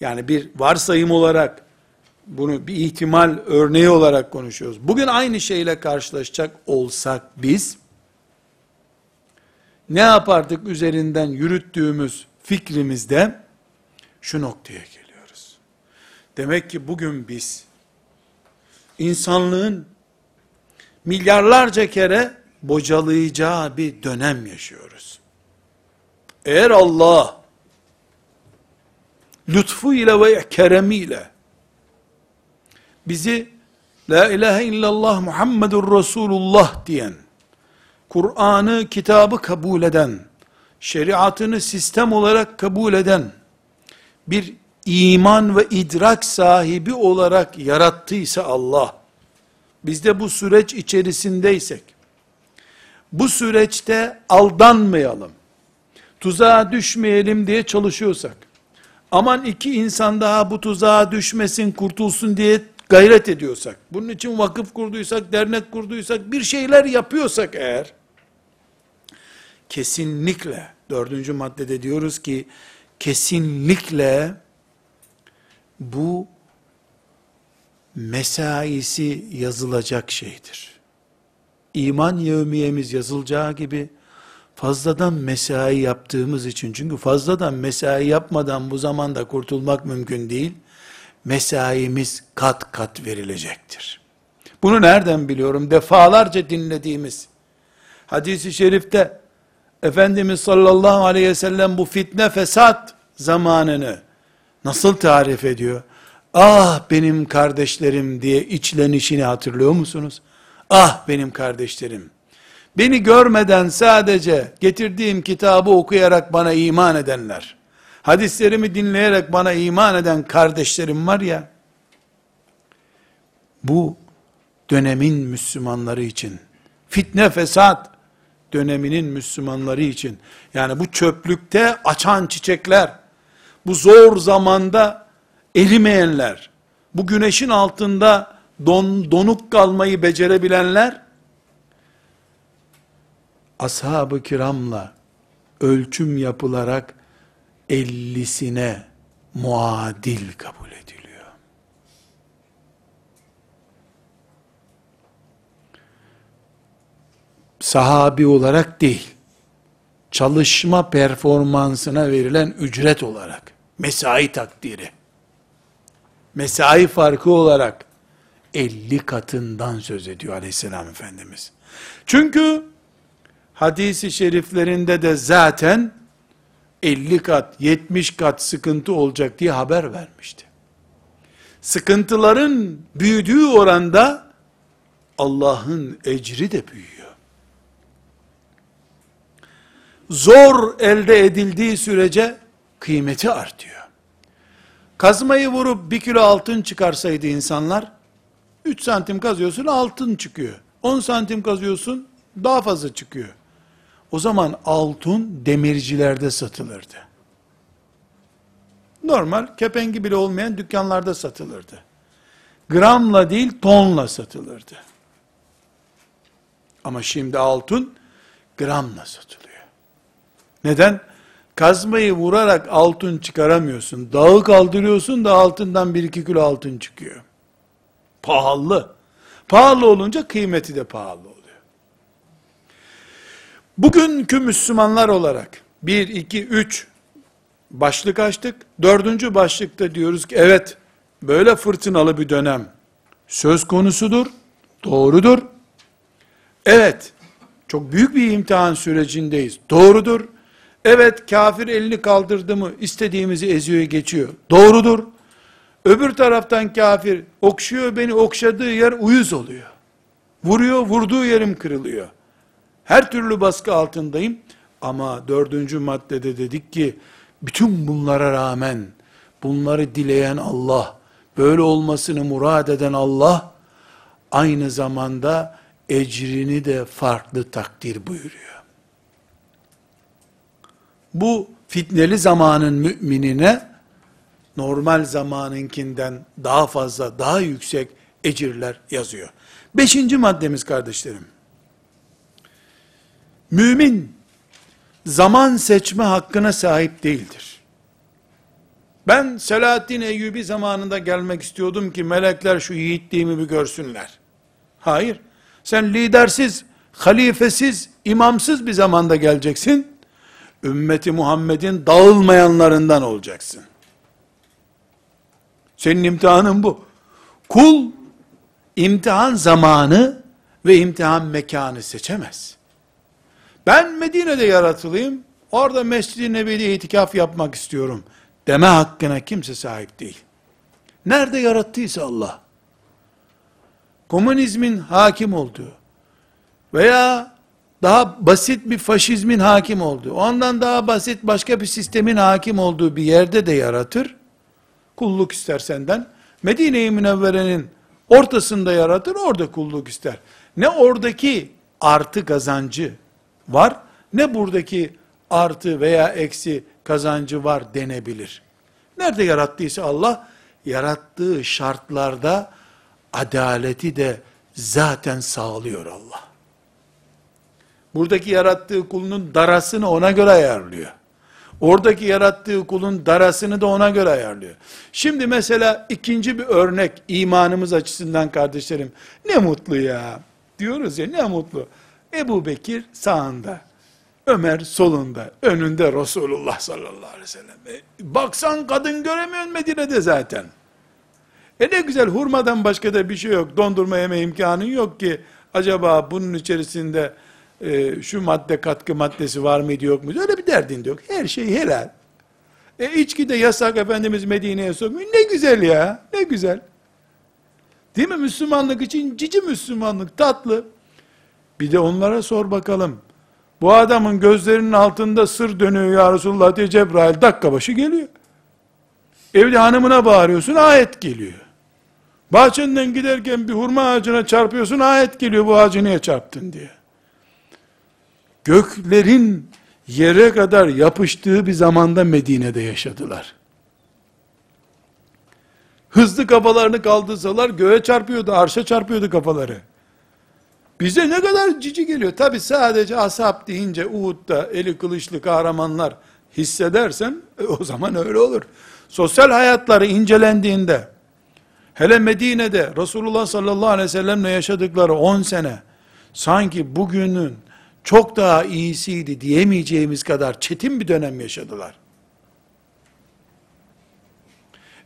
Yani bir varsayım olarak bunu bir ihtimal örneği olarak konuşuyoruz. Bugün aynı şeyle karşılaşacak olsak biz, ne yapardık üzerinden yürüttüğümüz fikrimizde, şu noktaya geliyoruz. Demek ki bugün biz, insanlığın milyarlarca kere bocalayacağı bir dönem yaşıyoruz. Eğer Allah, lütfu ile ve keremiyle, bizi La ilahe illallah Muhammedur Resulullah diyen, Kur'an'ı, kitabı kabul eden, şeriatını sistem olarak kabul eden, bir iman ve idrak sahibi olarak yarattıysa Allah, biz de bu süreç içerisindeysek, bu süreçte aldanmayalım, tuzağa düşmeyelim diye çalışıyorsak, aman iki insan daha bu tuzağa düşmesin, kurtulsun diye gayret ediyorsak, bunun için vakıf kurduysak, dernek kurduysak, bir şeyler yapıyorsak eğer, kesinlikle, dördüncü maddede diyoruz ki, kesinlikle, bu, mesaisi yazılacak şeydir. İman yevmiyemiz yazılacağı gibi, fazladan mesai yaptığımız için, çünkü fazladan mesai yapmadan bu zamanda kurtulmak mümkün değil, mesaimiz kat kat verilecektir. Bunu nereden biliyorum? Defalarca dinlediğimiz hadisi şerifte Efendimiz sallallahu aleyhi ve sellem bu fitne fesat zamanını nasıl tarif ediyor? Ah benim kardeşlerim diye içlenişini hatırlıyor musunuz? Ah benim kardeşlerim. Beni görmeden sadece getirdiğim kitabı okuyarak bana iman edenler hadislerimi dinleyerek bana iman eden kardeşlerim var ya, bu dönemin Müslümanları için, fitne fesat döneminin Müslümanları için, yani bu çöplükte açan çiçekler, bu zor zamanda erimeyenler, bu güneşin altında don, donuk kalmayı becerebilenler, ashab-ı kiramla ölçüm yapılarak ellisine muadil kabul ediliyor. Sahabi olarak değil, çalışma performansına verilen ücret olarak, mesai takdiri, mesai farkı olarak 50 katından söz ediyor aleyhisselam Efendimiz. Çünkü hadisi şeriflerinde de zaten 50 kat, 70 kat sıkıntı olacak diye haber vermişti. Sıkıntıların büyüdüğü oranda Allah'ın ecri de büyüyor. Zor elde edildiği sürece kıymeti artıyor. Kazmayı vurup bir kilo altın çıkarsaydı insanlar, 3 santim kazıyorsun altın çıkıyor. 10 santim kazıyorsun daha fazla çıkıyor. O zaman altın demircilerde satılırdı. Normal kepengi bile olmayan dükkanlarda satılırdı. Gramla değil tonla satılırdı. Ama şimdi altın gramla satılıyor. Neden? Kazmayı vurarak altın çıkaramıyorsun. Dağı kaldırıyorsun da altından 1-2 kilo altın çıkıyor. Pahalı. Pahalı olunca kıymeti de pahalı. Bugünkü Müslümanlar olarak 1, 2, 3 başlık açtık. Dördüncü başlıkta diyoruz ki evet böyle fırtınalı bir dönem söz konusudur. Doğrudur. Evet çok büyük bir imtihan sürecindeyiz. Doğrudur. Evet kafir elini kaldırdı mı istediğimizi eziyor geçiyor. Doğrudur. Öbür taraftan kafir okşuyor beni okşadığı yer uyuz oluyor. Vuruyor vurduğu yerim kırılıyor. Her türlü baskı altındayım. Ama dördüncü maddede dedik ki, bütün bunlara rağmen, bunları dileyen Allah, böyle olmasını murad eden Allah, aynı zamanda ecrini de farklı takdir buyuruyor. Bu fitneli zamanın müminine, normal zamanınkinden daha fazla, daha yüksek ecirler yazıyor. Beşinci maddemiz kardeşlerim. Mümin, zaman seçme hakkına sahip değildir. Ben Selahaddin Eyyubi zamanında gelmek istiyordum ki melekler şu yiğitliğimi bir görsünler. Hayır. Sen lidersiz, halifesiz, imamsız bir zamanda geleceksin. Ümmeti Muhammed'in dağılmayanlarından olacaksın. Senin imtihanın bu. Kul imtihan zamanı ve imtihan mekanı seçemez. Ben Medine'de yaratılayım, orada Mescid-i Nebi'de itikaf yapmak istiyorum deme hakkına kimse sahip değil. Nerede yarattıysa Allah, komünizmin hakim olduğu veya daha basit bir faşizmin hakim olduğu, ondan daha basit başka bir sistemin hakim olduğu bir yerde de yaratır, kulluk ister senden, Medine-i Münevvere'nin ortasında yaratır, orada kulluk ister. Ne oradaki artı kazancı var, ne buradaki artı veya eksi kazancı var denebilir. Nerede yarattıysa Allah, yarattığı şartlarda adaleti de zaten sağlıyor Allah. Buradaki yarattığı kulunun darasını ona göre ayarlıyor. Oradaki yarattığı kulun darasını da ona göre ayarlıyor. Şimdi mesela ikinci bir örnek imanımız açısından kardeşlerim. Ne mutlu ya. Diyoruz ya ne mutlu. Ebu Bekir sağında. Ömer solunda. Önünde Resulullah sallallahu aleyhi ve sellem. E, baksan kadın göremiyorsun Medine'de zaten. E ne güzel hurmadan başka da bir şey yok. Dondurma yeme imkanın yok ki. Acaba bunun içerisinde e, şu madde katkı maddesi var mıydı yok muydu? Öyle bir derdin de yok. Her şey helal. E içki de yasak Efendimiz Medine'ye sokmuyor. Ne güzel ya. Ne güzel. Değil mi? Müslümanlık için cici Müslümanlık tatlı. Bir de onlara sor bakalım. Bu adamın gözlerinin altında sır dönüyor ya Resulullah diye Cebrail dakika başı geliyor. Evde hanımına bağırıyorsun ayet geliyor. Bahçenden giderken bir hurma ağacına çarpıyorsun ayet geliyor bu ağacı niye çarptın diye. Göklerin yere kadar yapıştığı bir zamanda Medine'de yaşadılar. Hızlı kafalarını kaldırsalar göğe çarpıyordu, arşa çarpıyordu kafaları. Bize ne kadar cici geliyor. Tabi sadece ashab deyince Uhud'da eli kılıçlı kahramanlar hissedersen e, o zaman öyle olur. Sosyal hayatları incelendiğinde hele Medine'de Resulullah sallallahu aleyhi ve sellemle yaşadıkları 10 sene sanki bugünün çok daha iyisiydi diyemeyeceğimiz kadar çetin bir dönem yaşadılar.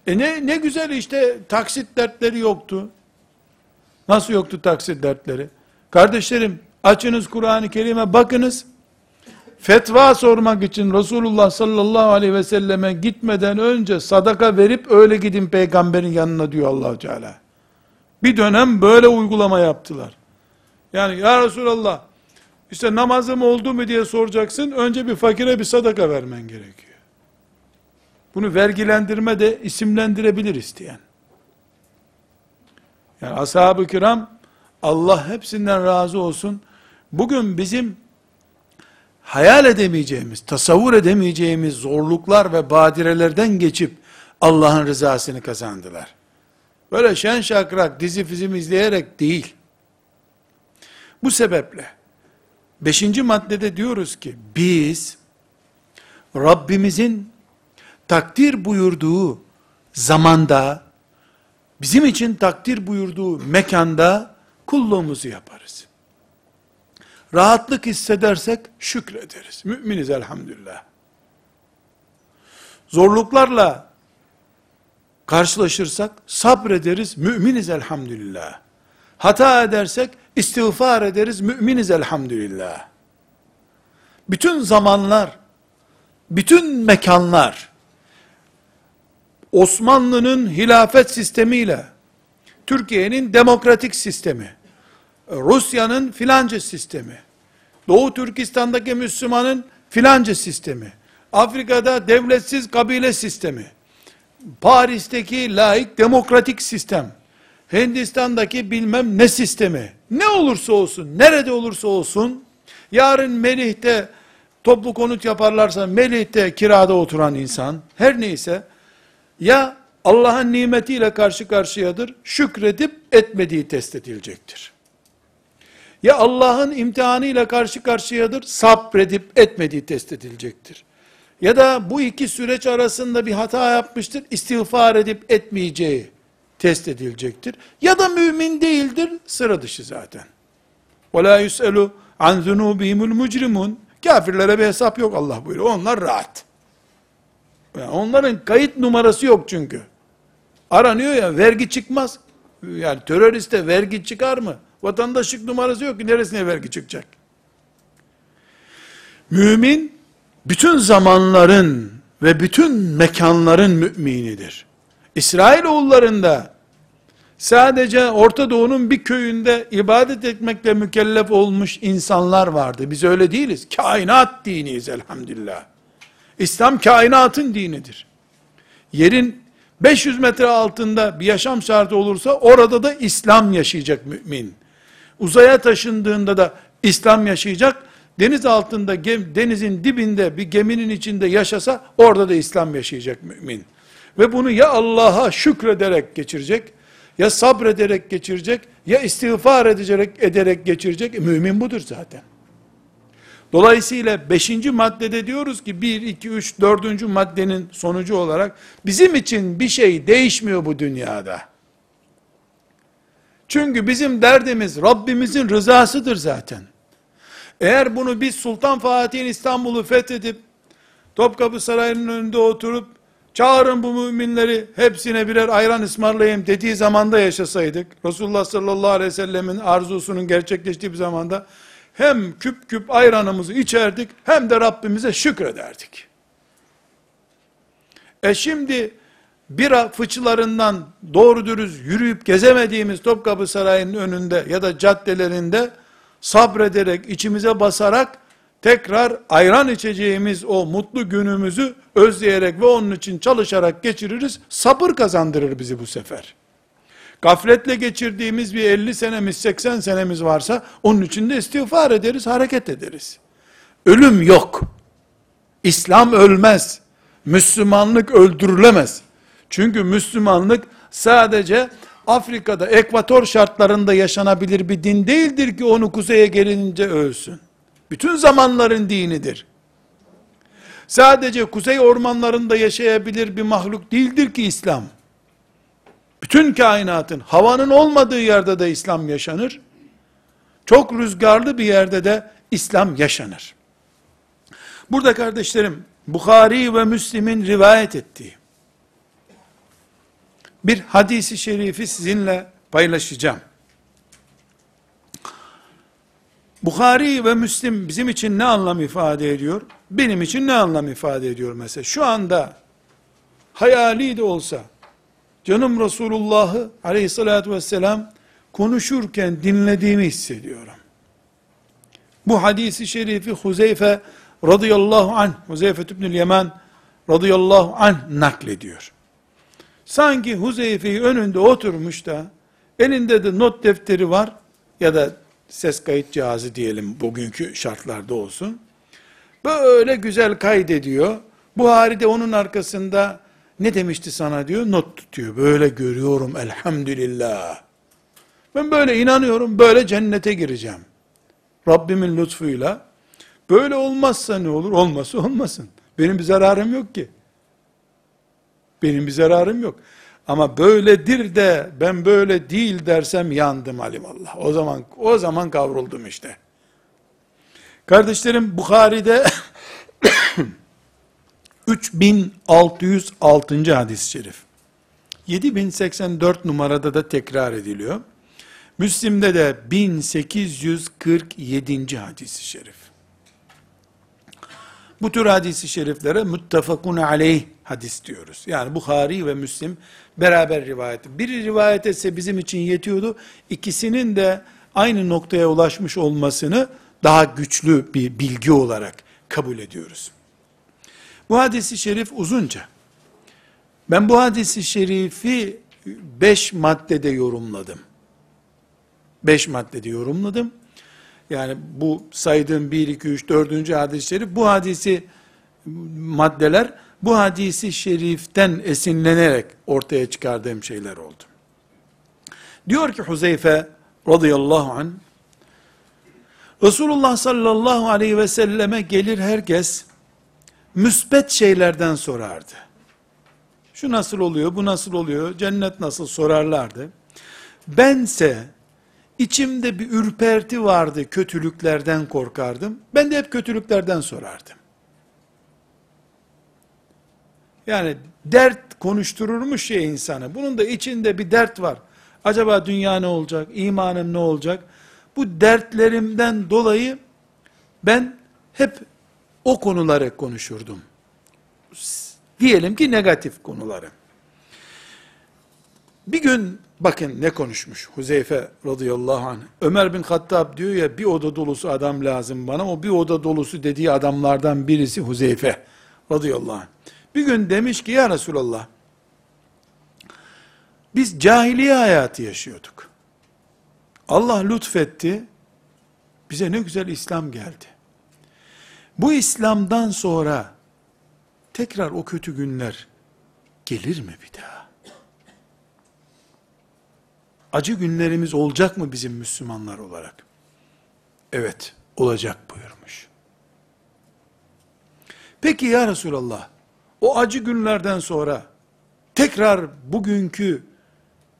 E ne, ne güzel işte taksit dertleri yoktu. Nasıl yoktu taksit dertleri? Kardeşlerim açınız Kur'an-ı Kerim'e bakınız. Fetva sormak için Resulullah sallallahu aleyhi ve selleme gitmeden önce sadaka verip öyle gidin peygamberin yanına diyor allah Teala. Bir dönem böyle uygulama yaptılar. Yani ya Resulallah işte namazım oldu mu diye soracaksın. Önce bir fakire bir sadaka vermen gerekiyor. Bunu vergilendirme de isimlendirebilir isteyen. Yani ashab-ı kiram Allah hepsinden razı olsun. Bugün bizim hayal edemeyeceğimiz, tasavvur edemeyeceğimiz zorluklar ve badirelerden geçip Allah'ın rızasını kazandılar. Böyle şen şakrak dizi film izleyerek değil. Bu sebeple beşinci maddede diyoruz ki biz Rabbimizin takdir buyurduğu zamanda bizim için takdir buyurduğu mekanda kulluğumuzu yaparız. Rahatlık hissedersek şükrederiz. Müminiz elhamdülillah. Zorluklarla karşılaşırsak sabrederiz. Müminiz elhamdülillah. Hata edersek istiğfar ederiz. Müminiz elhamdülillah. Bütün zamanlar, bütün mekanlar, Osmanlı'nın hilafet sistemiyle, Türkiye'nin demokratik sistemi, Rusya'nın filanca sistemi, Doğu Türkistan'daki Müslümanın filanca sistemi, Afrika'da devletsiz kabile sistemi, Paris'teki laik demokratik sistem, Hindistan'daki bilmem ne sistemi, ne olursa olsun, nerede olursa olsun, yarın Melih'te toplu konut yaparlarsa Melih'te kirada oturan insan, her neyse, ya Allah'ın nimetiyle karşı karşıyadır, şükredip etmediği test edilecektir Ya Allah'ın imtihanıyla karşı karşıyadır, sabredip etmediği test edilecektir. Ya da bu iki süreç arasında bir hata yapmıştır, istiğfar edip etmeyeceği test edilecektir. Ya da mümin değildir, sıra dışı zaten. وَلَا يُسْأَلُ عَنْ ذُنُوبِهِمُ الْمُجْرِمُونَ Kafirlere bir hesap yok Allah buyuruyor. Onlar rahat. Yani onların kayıt numarası yok çünkü. Aranıyor ya vergi çıkmaz. Yani teröriste vergi çıkar mı? Vatandaşlık numarası yok ki neresine vergi çıkacak? Mümin bütün zamanların ve bütün mekanların müminidir. İsrailoğullarında sadece Orta Doğu'nun bir köyünde ibadet etmekle mükellef olmuş insanlar vardı. Biz öyle değiliz. Kainat diniyiz elhamdülillah. İslam kainatın dinidir. Yerin 500 metre altında bir yaşam şartı olursa orada da İslam yaşayacak mümin. Uzaya taşındığında da İslam yaşayacak. Deniz altında, denizin dibinde bir geminin içinde yaşasa orada da İslam yaşayacak mümin. Ve bunu ya Allah'a şükrederek geçirecek, ya sabrederek geçirecek, ya istiğfar edecek, ederek geçirecek. Mümin budur zaten. Dolayısıyla beşinci maddede diyoruz ki bir, iki, üç, dördüncü maddenin sonucu olarak bizim için bir şey değişmiyor bu dünyada. Çünkü bizim derdimiz Rabbimizin rızasıdır zaten. Eğer bunu biz Sultan Fatih'in İstanbul'u fethedip Topkapı Sarayı'nın önünde oturup çağırın bu müminleri hepsine birer ayran ısmarlayayım dediği zamanda yaşasaydık Resulullah sallallahu aleyhi ve sellemin arzusunun gerçekleştiği bir zamanda hem küp küp ayranımızı içerdik hem de Rabbimize şükrederdik. E şimdi bira fıçılarından doğru dürüst yürüyüp gezemediğimiz Topkapı Sarayı'nın önünde ya da caddelerinde sabrederek, içimize basarak tekrar ayran içeceğimiz o mutlu günümüzü özleyerek ve onun için çalışarak geçiririz. Sabır kazandırır bizi bu sefer. Gafletle geçirdiğimiz bir 50 senemiz, 80 senemiz varsa onun için de istiğfar ederiz, hareket ederiz. Ölüm yok. İslam ölmez. Müslümanlık öldürülemez. Çünkü Müslümanlık sadece Afrika'da ekvator şartlarında yaşanabilir bir din değildir ki onu kuzeye gelince ölsün. Bütün zamanların dinidir. Sadece kuzey ormanlarında yaşayabilir bir mahluk değildir ki İslam. Bütün kainatın, havanın olmadığı yerde de İslam yaşanır. Çok rüzgarlı bir yerde de İslam yaşanır. Burada kardeşlerim, Bukhari ve Müslim'in rivayet ettiği bir hadisi şerifi sizinle paylaşacağım. Bukhari ve Müslim bizim için ne anlam ifade ediyor? Benim için ne anlam ifade ediyor mesela? Şu anda hayali de olsa canım Resulullah'ı aleyhissalatü vesselam konuşurken dinlediğimi hissediyorum. Bu hadisi şerifi Huzeyfe radıyallahu anh, Huzeyfe tübnül Yemen radıyallahu anh naklediyor. Sanki Huzeyfe'yi önünde oturmuş da elinde de not defteri var ya da ses kayıt cihazı diyelim bugünkü şartlarda olsun. Böyle güzel kaydediyor. Buhari de onun arkasında ne demişti sana diyor not tutuyor. Böyle görüyorum elhamdülillah. Ben böyle inanıyorum böyle cennete gireceğim. Rabbimin lütfuyla. Böyle olmazsa ne olur? Olması olmasın. Benim bir zararım yok ki. Benim bir zararım yok. Ama böyledir de ben böyle değil dersem yandım alimallah. O zaman o zaman kavruldum işte. Kardeşlerim Bukhari'de *coughs* 3606. hadis-i şerif. 7084 numarada da tekrar ediliyor. Müslim'de de 1847. hadis-i şerif. Bu tür hadis-i şeriflere muttefakun aleyh hadis diyoruz. Yani Bukhari ve Müslim beraber rivayet. Biri rivayet etse bizim için yetiyordu. İkisinin de aynı noktaya ulaşmış olmasını daha güçlü bir bilgi olarak kabul ediyoruz. Bu hadisi şerif uzunca. Ben bu hadisi şerifi beş maddede yorumladım. Beş maddede yorumladım. Yani bu saydığım 1, 2, 3, 4. hadis-i şerif, bu hadisi maddeler, bu hadisi şeriften esinlenerek ortaya çıkardığım şeyler oldu. Diyor ki Huzeyfe radıyallahu anh, Resulullah sallallahu aleyhi ve selleme gelir herkes, müspet şeylerden sorardı. Şu nasıl oluyor, bu nasıl oluyor, cennet nasıl sorarlardı. Bense, içimde bir ürperti vardı, kötülüklerden korkardım. Ben de hep kötülüklerden sorardım. Yani dert konuştururmuş ya insanı. Bunun da içinde bir dert var. Acaba dünya ne olacak? İmanım ne olacak? Bu dertlerimden dolayı ben hep o konuları konuşurdum. Diyelim ki negatif konuları. Bir gün bakın ne konuşmuş Huzeyfe radıyallahu anh. Ömer bin Hattab diyor ya bir oda dolusu adam lazım bana. O bir oda dolusu dediği adamlardan birisi Huzeyfe radıyallahu anh. Bir gün demiş ki ya Resulallah biz cahiliye hayatı yaşıyorduk. Allah lütfetti. Bize ne güzel İslam geldi. Bu İslam'dan sonra tekrar o kötü günler gelir mi bir daha? Acı günlerimiz olacak mı bizim Müslümanlar olarak? Evet, olacak buyurmuş. Peki ya Resulallah, o acı günlerden sonra tekrar bugünkü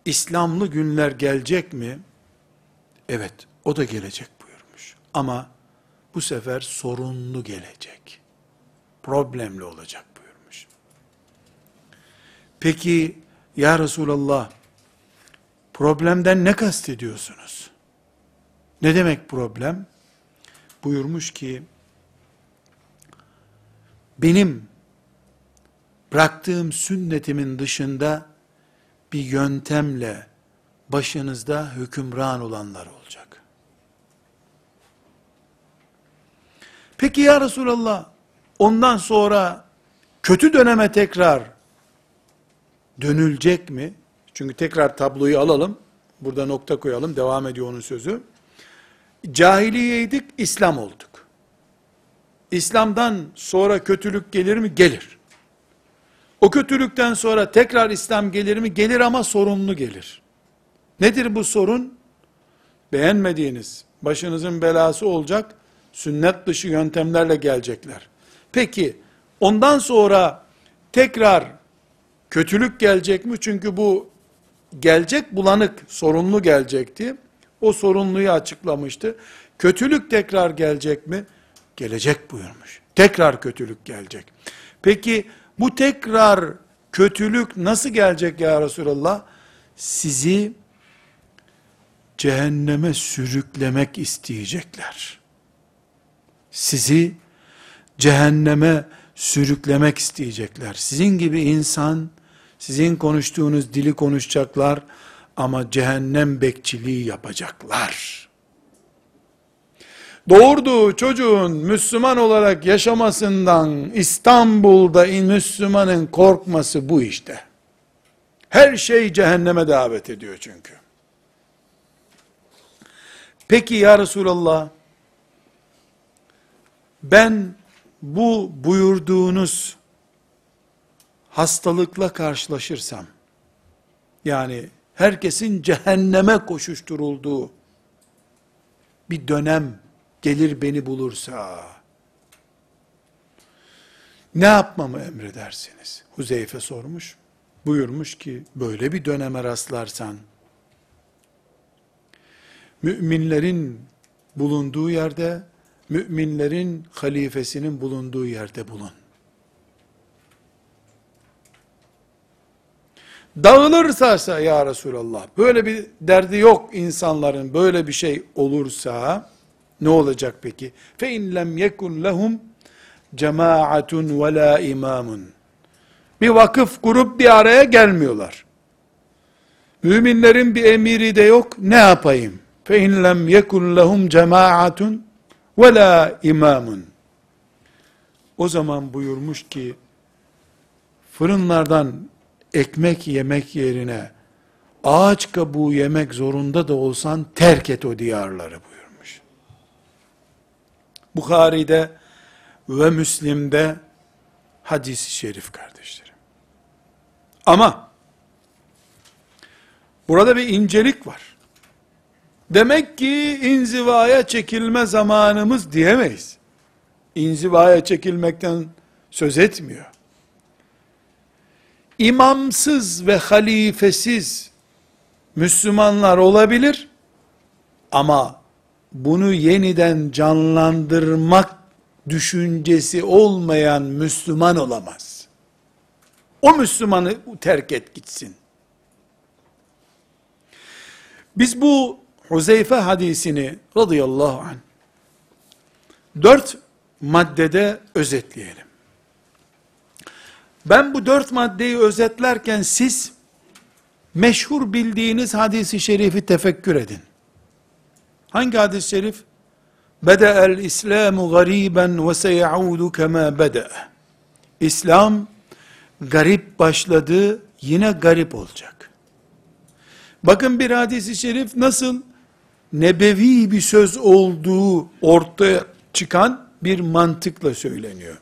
İslamlı günler gelecek mi? Evet, o da gelecek buyurmuş. Ama bu sefer sorunlu gelecek. Problemli olacak buyurmuş. Peki ya Resulallah problemden ne kastediyorsunuz? Ne demek problem? Buyurmuş ki benim bıraktığım sünnetimin dışında bir yöntemle başınızda hükümran olanlar olacak. Peki ya Resulallah, ondan sonra kötü döneme tekrar dönülecek mi? Çünkü tekrar tabloyu alalım, burada nokta koyalım, devam ediyor onun sözü. Cahiliyeydik, İslam olduk. İslam'dan sonra kötülük gelir mi? Gelir. O kötülükten sonra tekrar İslam gelir mi? Gelir ama sorunlu gelir. Nedir bu sorun? Beğenmediğiniz, başınızın belası olacak, sünnet dışı yöntemlerle gelecekler. Peki, ondan sonra tekrar kötülük gelecek mi? Çünkü bu gelecek bulanık, sorunlu gelecekti. O sorunluyu açıklamıştı. Kötülük tekrar gelecek mi? Gelecek buyurmuş. Tekrar kötülük gelecek. Peki bu tekrar kötülük nasıl gelecek ya Resulallah? Sizi cehenneme sürüklemek isteyecekler. Sizi cehenneme sürüklemek isteyecekler. Sizin gibi insan, sizin konuştuğunuz dili konuşacaklar ama cehennem bekçiliği yapacaklar. Doğurduğu çocuğun Müslüman olarak yaşamasından İstanbul'da Müslümanın korkması bu işte. Her şey cehenneme davet ediyor çünkü. Peki ya Resulallah, ben bu buyurduğunuz hastalıkla karşılaşırsam, yani herkesin cehenneme koşuşturulduğu bir dönem gelir beni bulursa, ne yapmamı emredersiniz? Huzeyfe sormuş. Buyurmuş ki, böyle bir döneme rastlarsan, müminlerin bulunduğu yerde, müminlerin halifesinin bulunduğu yerde bulun. Dağılırsa ya Resulallah, böyle bir derdi yok insanların, böyle bir şey olursa, ne olacak peki? Fe in lem yekun lehum cemaatun ve la imamun. Bir vakıf kurup bir araya gelmiyorlar. Müminlerin bir emiri de yok. Ne yapayım? Fe in lem yekun lehum cemaatun ve la imamun. O zaman buyurmuş ki fırınlardan ekmek yemek yerine ağaç kabuğu yemek zorunda da olsan terk et o diyarları buyurmuş. Bukhari'de ve Müslim'de hadisi şerif kardeşlerim. Ama burada bir incelik var. Demek ki inzivaya çekilme zamanımız diyemeyiz. İnzivaya çekilmekten söz etmiyor. İmamsız ve halifesiz Müslümanlar olabilir ama bunu yeniden canlandırmak düşüncesi olmayan Müslüman olamaz. O Müslümanı terk et gitsin. Biz bu Huzeyfe hadisini radıyallahu anh dört maddede özetleyelim. Ben bu dört maddeyi özetlerken siz meşhur bildiğiniz hadisi şerifi tefekkür edin. Hangi hadis-i şerif? Bede'el İslamu gariben ve seyaudu kema bede. İslam garip başladı, yine garip olacak. Bakın bir hadisi şerif nasıl nebevi bir söz olduğu ortaya çıkan bir mantıkla söyleniyor.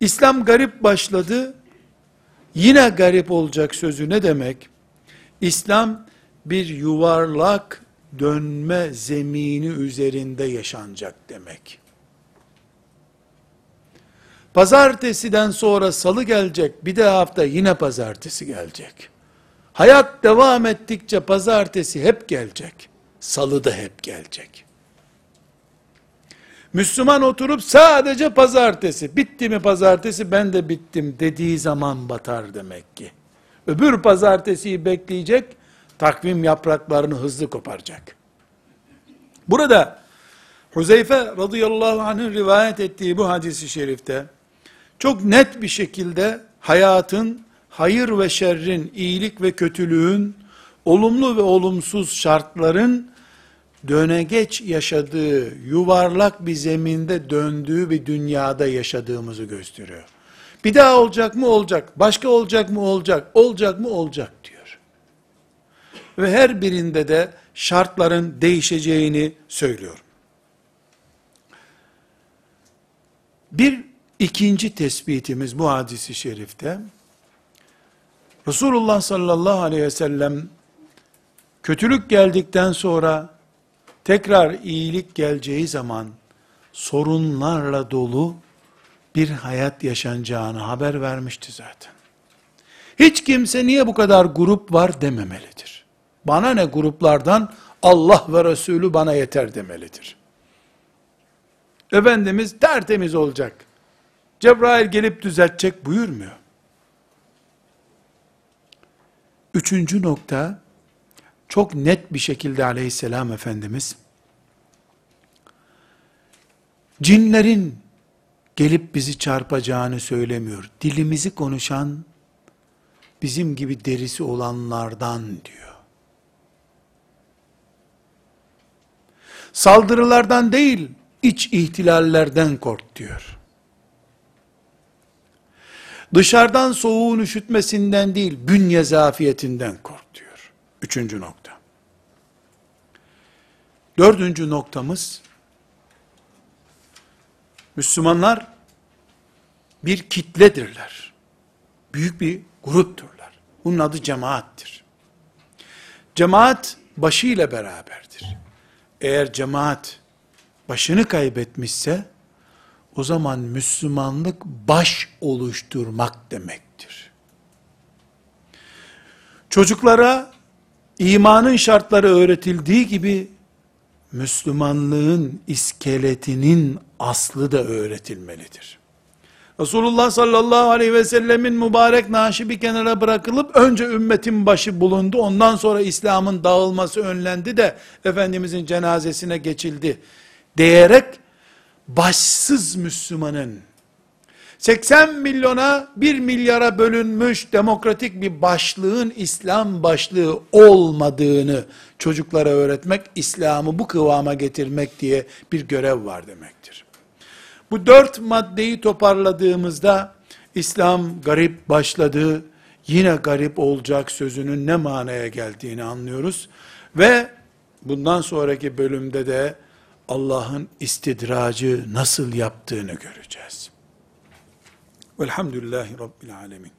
İslam garip başladı, yine garip olacak sözü ne demek? İslam bir yuvarlak dönme zemini üzerinde yaşanacak demek. Pazartesiden sonra salı gelecek, bir de hafta yine pazartesi gelecek. Hayat devam ettikçe pazartesi hep gelecek. Salı da hep gelecek. Müslüman oturup sadece pazartesi, bitti mi pazartesi ben de bittim dediği zaman batar demek ki. Öbür pazartesiyi bekleyecek, takvim yapraklarını hızlı koparacak. Burada Huzeyfe radıyallahu anh'ın rivayet ettiği bu hadisi şerifte çok net bir şekilde hayatın, hayır ve şerrin, iyilik ve kötülüğün, olumlu ve olumsuz şartların dönegeç yaşadığı, yuvarlak bir zeminde döndüğü bir dünyada yaşadığımızı gösteriyor. Bir daha olacak mı olacak, başka olacak mı olacak, olacak mı olacak diyor. Ve her birinde de şartların değişeceğini söylüyor. Bir ikinci tespitimiz bu hadisi şerifte, Resulullah sallallahu aleyhi ve sellem kötülük geldikten sonra tekrar iyilik geleceği zaman sorunlarla dolu bir hayat yaşanacağını haber vermişti zaten. Hiç kimse niye bu kadar grup var dememelidir. Bana ne gruplardan Allah ve Resulü bana yeter demelidir. Efendimiz tertemiz olacak. Cebrail gelip düzeltecek buyurmuyor. Üçüncü nokta, çok net bir şekilde aleyhisselam Efendimiz, cinlerin gelip bizi çarpacağını söylemiyor. Dilimizi konuşan, bizim gibi derisi olanlardan diyor. Saldırılardan değil, iç ihtilallerden kork diyor. Dışarıdan soğuğun üşütmesinden değil, bünye zafiyetinden kork diyor. Üçüncü nokta. Dördüncü noktamız, Müslümanlar bir kitledirler. Büyük bir grupturlar. Bunun adı cemaattir. Cemaat başıyla beraberdir. Eğer cemaat başını kaybetmişse, o zaman Müslümanlık baş oluşturmak demektir. Çocuklara imanın şartları öğretildiği gibi, Müslümanlığın iskeletinin aslı da öğretilmelidir. Resulullah sallallahu aleyhi ve sellemin mübarek naaşı bir kenara bırakılıp önce ümmetin başı bulundu. Ondan sonra İslam'ın dağılması önlendi de Efendimizin cenazesine geçildi diyerek başsız Müslümanın 80 milyona 1 milyara bölünmüş demokratik bir başlığın İslam başlığı olmadığını çocuklara öğretmek, İslam'ı bu kıvama getirmek diye bir görev var demektir. Bu dört maddeyi toparladığımızda İslam garip başladı, yine garip olacak sözünün ne manaya geldiğini anlıyoruz. Ve bundan sonraki bölümde de Allah'ın istidracı nasıl yaptığını göreceğiz. Velhamdülillahi Rabbil Alemin.